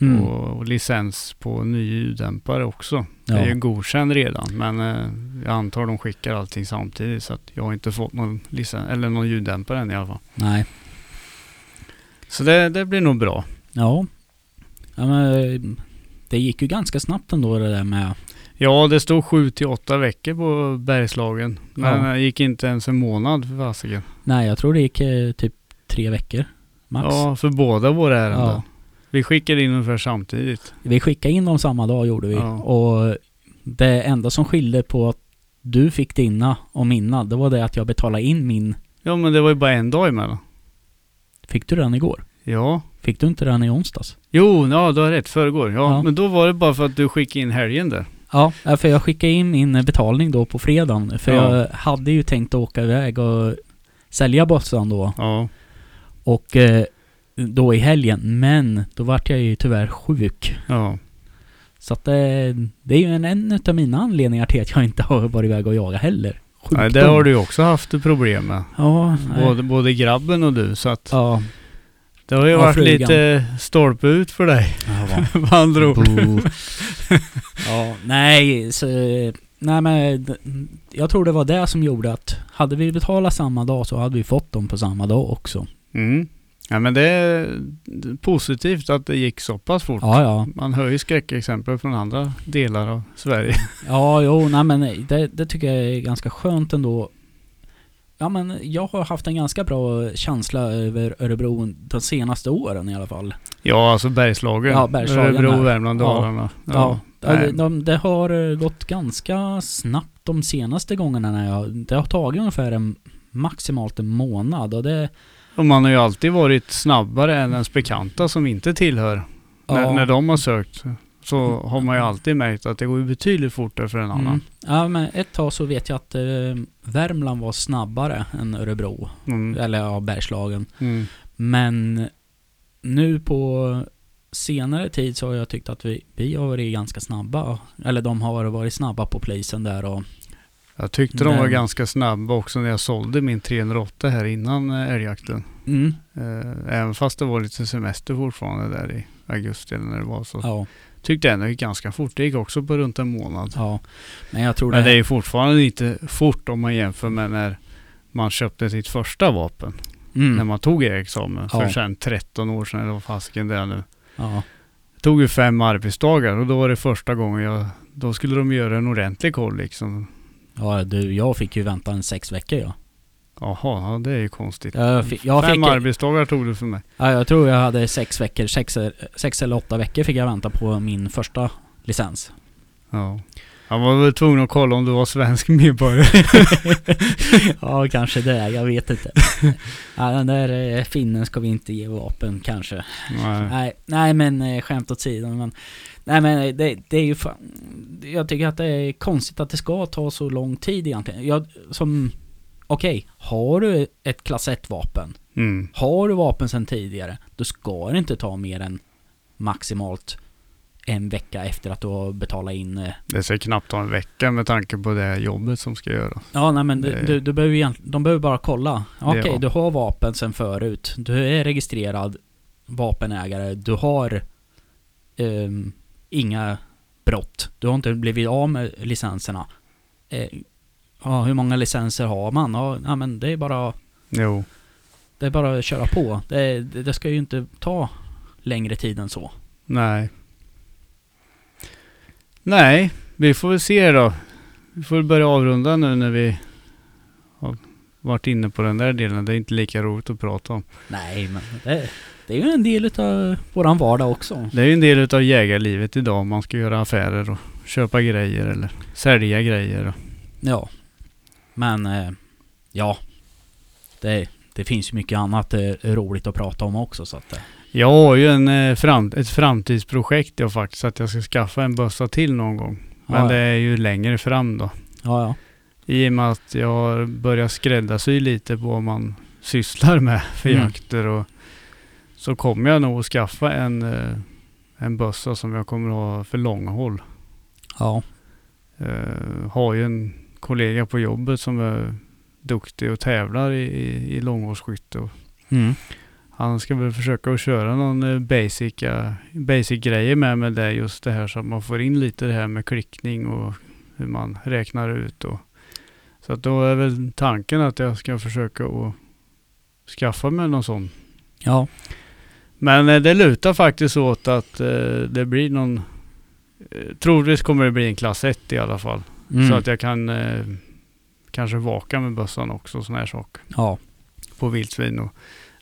Mm. och, och licens på ny ljuddämpare också. Det Ja. är ju godkänd redan men eh, jag antar de skickar allting samtidigt så att jag har inte fått någon, licens, eller någon ljuddämpare än i alla fall. Nej. Så det, det blir nog bra. Ja. ja men, det gick ju ganska snabbt ändå det där med... Ja, det stod 7 till 8 veckor på Bergslagen. Men Ja. det gick inte ens en månad för fasiken. Nej, jag tror det gick eh, typ tre veckor. Max. Ja, för båda våra ärenden. Ja. Vi skickade in ungefär samtidigt. Vi skickade in dem samma dag gjorde vi. Ja. Och det enda som skilde på att du fick dina och mina, det var det att jag betalade in min. Ja, men det var ju bara en dag emellan. Fick du den igår? Ja. Fick du inte den i onsdags? Jo, ja, du har rätt. Förrgår. Ja, Ja. men då var det bara för att du skickade in helgen där. Ja, ja, för jag skickade in min betalning då på fredagen. För Ja. jag hade ju tänkt att åka iväg och sälja bossan då. Ja. Och eh, då i helgen. Men då vart jag ju tyvärr sjuk. Ja. Så att det, det är ju en, en utav mina anledningar till att jag inte har varit iväg och jagat heller. Sjukdom. Nej, det har du ju också haft problem med. Ja. Både, både grabben och du. Så att Ja. det har ju Ja, varit frugan. lite stolpe ut för dig. ja Med andra ord. Ja, nej, så, nej men jag tror det var det som gjorde att hade vi betalat samma dag så hade vi fått dem på samma dag också. Mm. Ja, men det är positivt att det gick så pass fort. Ja, ja. Man hör ju skräckexempel från andra delar av Sverige. Ja, jo, nej men det, det tycker jag är ganska skönt ändå. Ja men jag har haft en ganska bra känsla över Örebro de senaste åren i alla fall. Ja, alltså Bergslagen. Ja, Bergslagen Örebro, där. Värmland, Ja. Dalarna. Ja, nej. de, de, det har gått ganska snabbt de senaste gångerna när jag... Det har tagit ungefär en, maximalt en månad och det... Och man har ju alltid varit snabbare än ens bekanta som inte tillhör. När, Ja. när de har sökt så har man ju alltid märkt att det går betydligt fortare för en annan. Mm. Ja men ett tag så vet jag att eh, Värmland var snabbare än Örebro. Mm. Eller ja, Bergslagen. Mm. Men nu på senare tid så har jag tyckt att vi, vi har varit ganska snabba. Eller de har varit snabba på polisen där och... Jag tyckte de var ganska snabba också när jag sålde min 308 här innan eh, älgjakten. Mm, Eh, Även fast det var lite semester fortfarande där i augusti eller när det var så. ja, Tyckte ändå det gick ganska fort. Det gick också på runt en månad. ja. Men jag tror Men det är det... ju fortfarande inte fort om man jämför med när man köpte sitt första vapen. När Mm, man tog examen för Ja. sen 13 år sedan eller vad fasiken det är nu. ja. Det tog ju fem arbetsdagar och då var det första gången jag då skulle de göra en ordentlig koll liksom. Ja du, jag fick ju vänta en sex veckor ja. Jaha, ja, det är ju konstigt. Jag, fick, jag, fem fick, arbetsdagar tog det för mig. ja, jag tror jag hade sex veckor, sex, sex eller åtta veckor fick jag vänta på min första licens. Ja. Jag var väl tvungen att kolla om du var svensk medborgare. ja, kanske det. Jag vet inte. ja, den där eh, finnen ska vi inte ge vapen kanske. Nej. Nej, nej men eh, skämt åt sidan. Men, nej men det, det är ju fan, Jag tycker att det är konstigt att det ska ta så lång tid egentligen. Jag, som, okej, har du ett klass 1-vapen, Mm. har du vapen sedan tidigare, då ska det inte ta mer än maximalt en vecka efter att du har betalat in eh, Det ska knappt ta en vecka med tanke på det jobbet som ska göras. Ja, nej men du, Det- du, du behöver de behöver bara kolla. Okej, Ja. du har vapen sen förut. Du är registrerad vapenägare. Du har ehm, inga brott. Du har inte blivit av med licenserna. Eh, ja, hur många licenser har man? Ja, men det är bara, Jo. det är bara att köra på. Det, det, det ska ju inte ta längre tid än så. Nej. Nej, vi får väl se då. Vi får börja avrunda nu när vi har varit inne på den där delen. Det är inte lika roligt att prata om. Nej, men det, det är ju en del av våran vardag också. Det är ju en del utav jägarlivet idag om man ska göra affärer och köpa grejer eller sälja grejer. Ja. Men, eh, ja. Det, det finns ju mycket annat eh, roligt att prata om också så att... Eh, Jag har ju en, fram, ett framtidsprojekt jag faktiskt att jag ska skaffa en bössa till någon gång. Men ja, det är ju längre fram då. ja, ja. I och med att jag har börjat skräddarsy lite på vad man sysslar med för Mm. jakter och så kommer jag nog att skaffa en, eh, en bössa som jag kommer ha för långhåll. Ja. Uh, har ju en kollega på jobbet som är duktig och tävlar i, i, i långhållsskytte. Mm. han ska väl försöka att köra någon eh, basic, basic grejer med med det just det här så att man får in lite det här med klickning och hur man räknar ut och så att då är väl tanken att jag ska försöka att skaffa mig någon sån. Ja. Men eh, det lutar faktiskt åt att eh, det blir någon eh, Troligtvis kommer det bli en klass 1 i alla fall. Mm. Så att jag kan kanske vaka med bössan också, sån här sak. Ja. På vildsvin. Och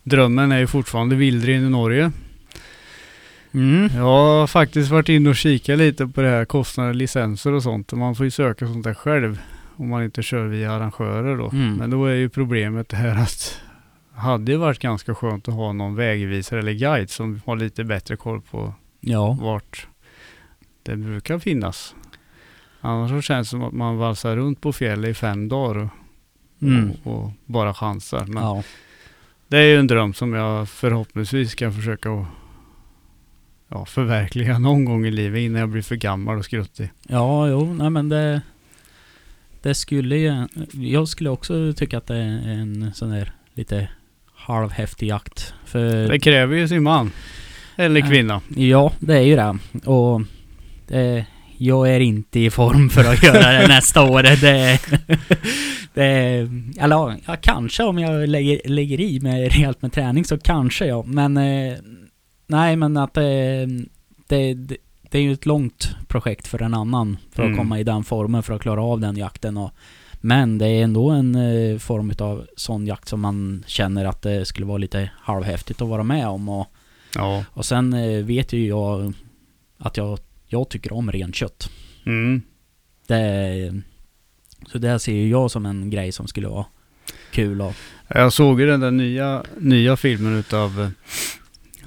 drömmen är ju fortfarande vildren i Norge. Mm. Jag har faktiskt varit inne och kikat lite på det här kostnader, licenser och sånt. Och man får ju söka sånt där själv. Om man inte kör via arrangörer då. Mm. Men då är ju problemet det här att hade ju varit ganska skönt att ha någon vägvisare eller guide som har lite bättre koll på Ja. vart det brukar finnas. Annars så känns det som att man valsar runt på fjället i fem dagar och, Mm. och, och bara chansar. Men Ja. det är ju en dröm som jag förhoppningsvis kan försöka att ja, förverkliga någon gång i livet innan jag blir för gammal och skruttig. Ja, jo, nej men det... Det skulle ju... Jag skulle också tycka att det är en sån där lite halvhäftig jakt. För... Det kräver ju sin man. Eller kvinna. Ja, det är ju det. Och... Det, jag är inte i form för att göra det nästa år. Det, det, eller ja, kanske om jag lägger, lägger i med rejält med träning så kanske ja. Men eh, nej, men att det, det, det, det är ju ett långt projekt för en annan för att Mm. komma i den formen för att klara av den jakten. Och, men det är ändå en eh, form av sån jakt som man känner att det skulle vara lite halvhäftigt att vara med om. Och, Ja. och sen eh, vet ju jag att jag, jag tycker om renkött. Mm. Det, så det ser ju jag som en grej som skulle vara kul och Jag såg ju den där nya, nya filmen utav eh,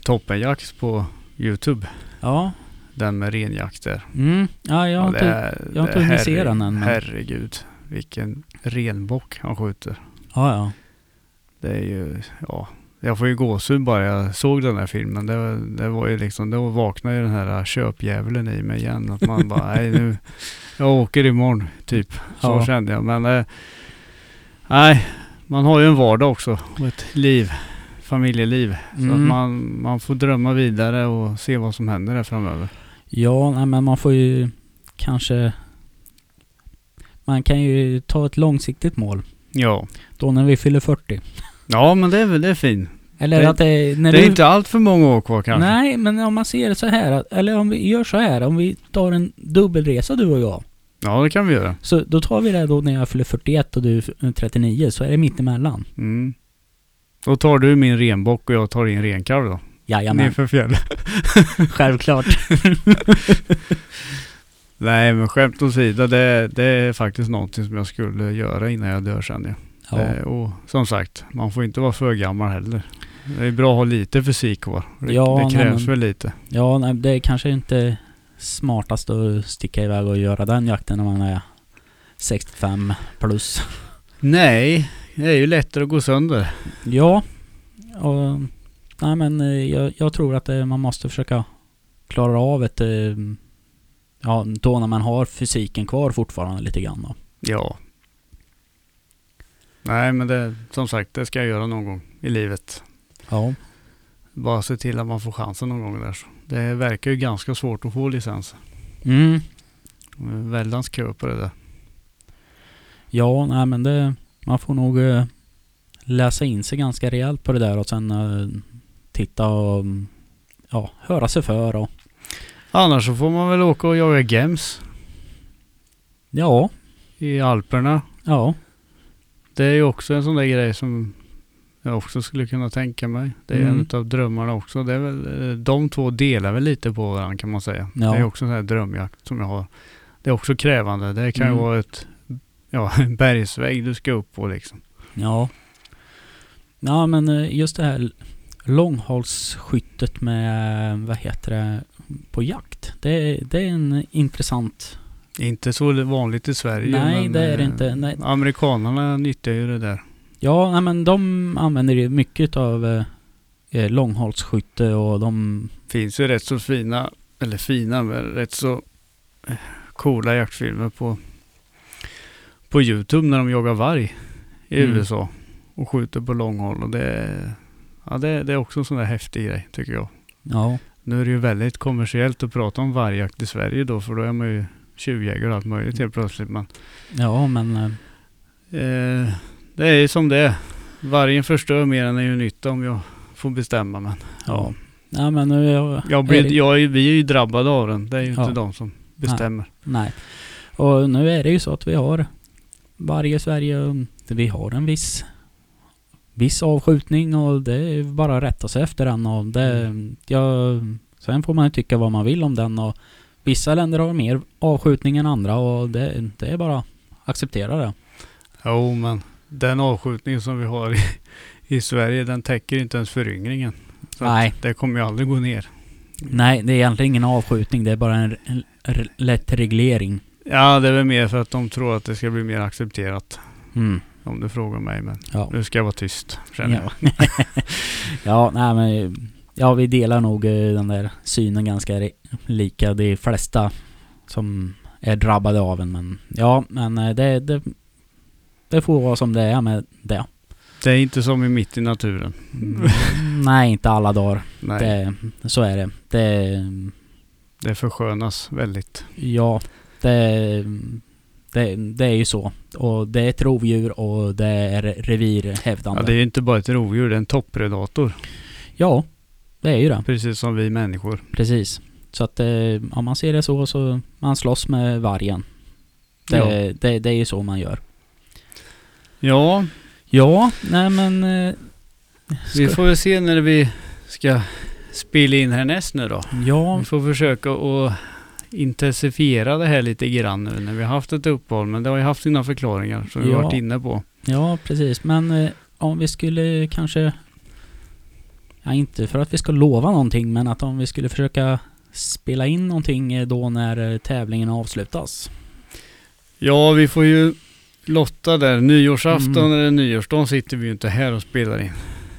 Toppenjakt på Youtube. Ja, Den med renjakt där. mm, ja jag har det inte... jag har inte hunnit se den än, men- Herregud. Vilken renbock han skjuter. Ja, ja. Det är ju, ja. Jag får ju gåshud bara jag såg den här filmen. Det, det var ju liksom, då vaknade ju den här köpdjävulen i mig igen. Att man bara, nej nu, jag åker imorgon typ. Så Ja. kände jag. Men eh, nej, man har ju en vardag också och ett liv. Familjeliv. Så att Mm. man, man får drömma vidare och se vad som händer där framöver. Ja, nej, men man får ju kanske... Man kan ju ta ett långsiktigt mål. Ja. Då när vi fyller 40. Ja men det är väl det är fint. Eller Det- att det... När Det är du, inte allt för många år kvar kanske. Nej, men om man ser det så här. Eller om vi gör så här. Om vi tar en dubbelresa du och jag. Ja det kan vi göra. Så då tar vi det då när jag fyller 41 och du är 39. Så är det mittemellan. Mm. Då tar du min renbock och jag tar din renkalv då. Jajamän, Nerför fjället. självklart. Nej men skämt åsido, det, det är faktiskt någonting som jag skulle göra innan jag dör sen. Ja. Ja. Det, och som sagt, man får inte vara för gammal heller. Det är bra att ha lite fysik kvar. Det, Ja, det nej, krävs men- väl lite. Ja, nej, det är kanske inte smartast att sticka iväg och göra den jakten när man är 65 plus. Nej, det är ju lättare att gå sönder. Ja, och nej men eh, jag, jag tror att eh, man måste försöka klara av ett, eh, ja då när man har fysiken kvar fortfarande lite grann då. Ja. Nej men det, som sagt, det ska jag göra någon gång i livet. Ja. Bara se till att man får chansen någon gång där. Så. Det verkar ju ganska svårt att få licens. Mm. Väldans kö på det där. Ja, nej men det, man får nog eh, läsa in sig ganska rejält på det där och sen eh, titta och ja, höra sig för och Annars så får man väl åka och jaga gems ja, i Alperna. ja, Det är ju också en sån där grej som jag också skulle kunna tänka mig. Det är Mm. en av drömmarna också. Det är väl, eh, de två delar väl lite på varandra kan man säga. Ja. Det är också en sån här drömjakt som jag har. Det är också krävande. Det kan ju Mm. vara ett, ja, en bergsvägg du ska upp på liksom. ja. Ja men eh, just det här långhållsskyttet med, vad heter det, på jakt. Det, det är en intressant... Inte så vanligt i Sverige. Nej, det är det eh, inte. Nej. Amerikanerna nyttjar ju det där. Ja, nej, men de använder ju mycket av eh, eh, långhållsskytte och de... finns ju rätt så fina, eller fina, men rätt så eh, coola jaktfilmer på, på Youtube när de jagar varg i Mm. USA och skjuter på långhåll och det är, Ja, det, det är också en sån där häftig grej tycker jag. Ja. Nu är det ju väldigt kommersiellt att prata om vargjakt i Sverige då, för då är man ju tjuvjägare och allt möjligt helt plötsligt. Men Ja, men... eh, eh, det är ju som det är. Vargen förstör mer än den gör nytta om jag får bestämma. Men Ja. Ja, men nu... Jag, jag blir, är det- jag vi är ju drabbade av den. Det är ju Ja. inte de som bestämmer. Nej. Och nu är det ju så att vi har varje Sverige, um, vi har en viss viss avskjutning och det är bara att rätta sig efter den och det, ja, sen får man ju tycka vad man vill om den och vissa länder har mer avskjutning än andra och det, det är bara att acceptera det. Jo, men den avskjutning som vi har i, i Sverige, den täcker inte ens föryngringen. Så Nej. Det kommer ju aldrig gå ner. Nej, det är egentligen ingen avskjutning, det är bara en, en r- lätt reglering. Ja, det är väl mer för att de tror att det ska bli mer accepterat. Mm. Om du frågar mig. Men Ja. nu ska jag vara tyst. Känner jag. Ja. ja, nej men ja, vi delar nog eh, den där synen ganska lika de flesta som är drabbade av den. Men ja, men eh, det, det, det får vara som det är med det. Det är inte som i mitt i naturen. Mm, nej, inte alla dagar. Nej, Det, så är det. Det, det förskönas väldigt. ja, det, det, det är ju så. Och det är ett rovdjur och det är revirhävdande. Ja, det är ju inte bara ett rovdjur, det är en toppredator. ja, det är ju det. Precis som vi människor. Precis. Så att eh, om man ser det så så man slåss med vargen. Det, Ja. det, det är ju så man gör. Ja, Ja, nej men... Eh, vi ska- får väl se när vi ska spela in härnäst nu då. Ja, Vi får försöka att intensifiera det här lite grann nu när vi har haft ett uppehåll. Men det har ju haft sina förklaringar som vi Ja. har varit inne på. ja precis. Men eh, om vi skulle kanske... Ja, inte för att vi ska lova någonting, men att om vi skulle försöka spela in någonting eh, då när eh, tävlingen avslutas. Ja, vi får ju lotta där. Nyårsafton Mm. eller nyårsdagen sitter vi ju inte här och spelar in.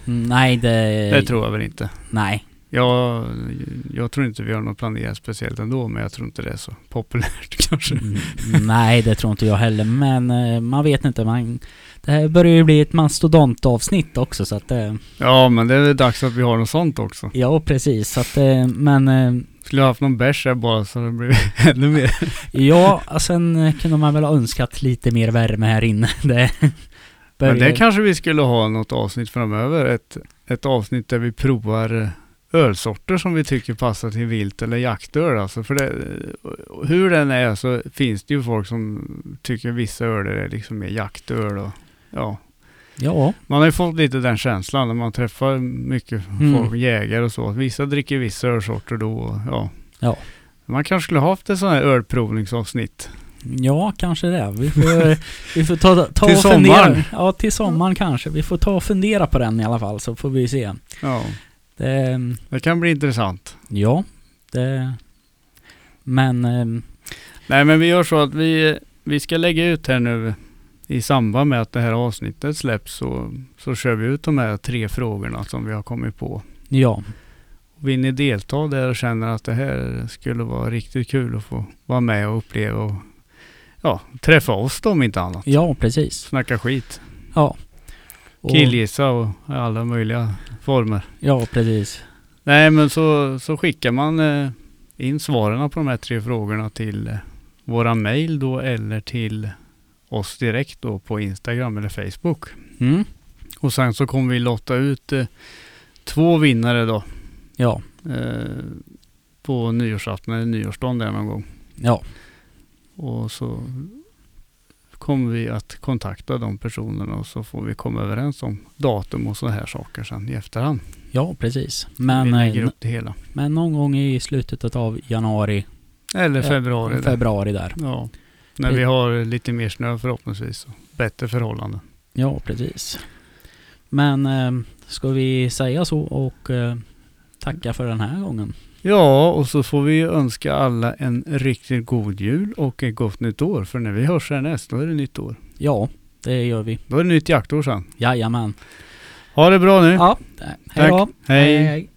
Mm, nej, det... Det tror jag väl inte. Nej. Jag, jag tror inte vi har något planerat speciellt ändå, men jag tror inte det är så populärt kanske. Mm, nej, det tror inte jag heller. Men eh, man vet inte. Man, det här börjar ju bli ett mastodontavsnitt också så att... Eh, Ja, men det är dags att vi har något sånt också. ja, precis. Så att, eh, men... Eh, Skulle jag haft någon bärs här bara så det blir ännu mer. ja, sen eh, kunde man väl ha önskat lite mer värme här inne. Det Men det börjar- kanske vi skulle ha något avsnitt framöver. Ett, ett avsnitt där vi provar ölsorter som vi tycker passar till vilt eller jaktöl. Alltså för det, hur den är så finns det ju folk som tycker vissa öler är liksom mer jaktöl. Och, ja. Ja, Man har ju fått lite den känslan när man träffar mycket Mm. folk, jägare och så. Vissa dricker vissa ölsorter då. Och, ja. Ja. Man kanske skulle ha haft ett sånt här ölprovningsavsnitt. ja kanske det. Vi får, vi får ta, ta Till och fundera. sommaren. Ja, till sommaren kanske. Vi får ta och fundera på den i alla fall så får vi se. Ja, Det, det kan bli intressant. ja, det... Men... eh, Nej men vi gör så att vi, vi ska lägga ut här nu i samband med att det här avsnittet släpps så, så kör vi ut de här tre frågorna som vi har kommit på. Ja, Vill ni delta där och känner att det här skulle vara riktigt kul att få vara med och uppleva och ja, träffa oss då om inte annat. ja precis. Snacka skit, Ja. Killgissa och alla möjliga former. Ja, precis. Nej men så, så skickar man eh, in svaren på de här tre frågorna till eh, våra mail då eller till oss direkt då på Instagram eller Facebook. Mm. Och sen så kommer vi lotta ut eh, två vinnare då Ja, eh, på nyårsafton eller nyårsdagen där någon gång. ja, Och så kommer vi att kontakta de personerna och så får vi komma överens om datum och så här saker sen i efterhand. ja precis. Men, eh, men någon gång i slutet av januari, Eller eh, februari. där. februari där. Ja, när vi har lite mer snö förhoppningsvis och bättre förhållanden. Ja, precis. Men eh, ska vi säga så och eh, tacka för den här gången? Ja, och så får vi önska alla en riktigt god jul och ett gott nytt år. För när vi hörs härnäst, då är det nytt år. Ja, det gör vi. Då är det nytt jaktår sen. Jajamän. Ha det bra nu. Ja, hej då. Hej. hej.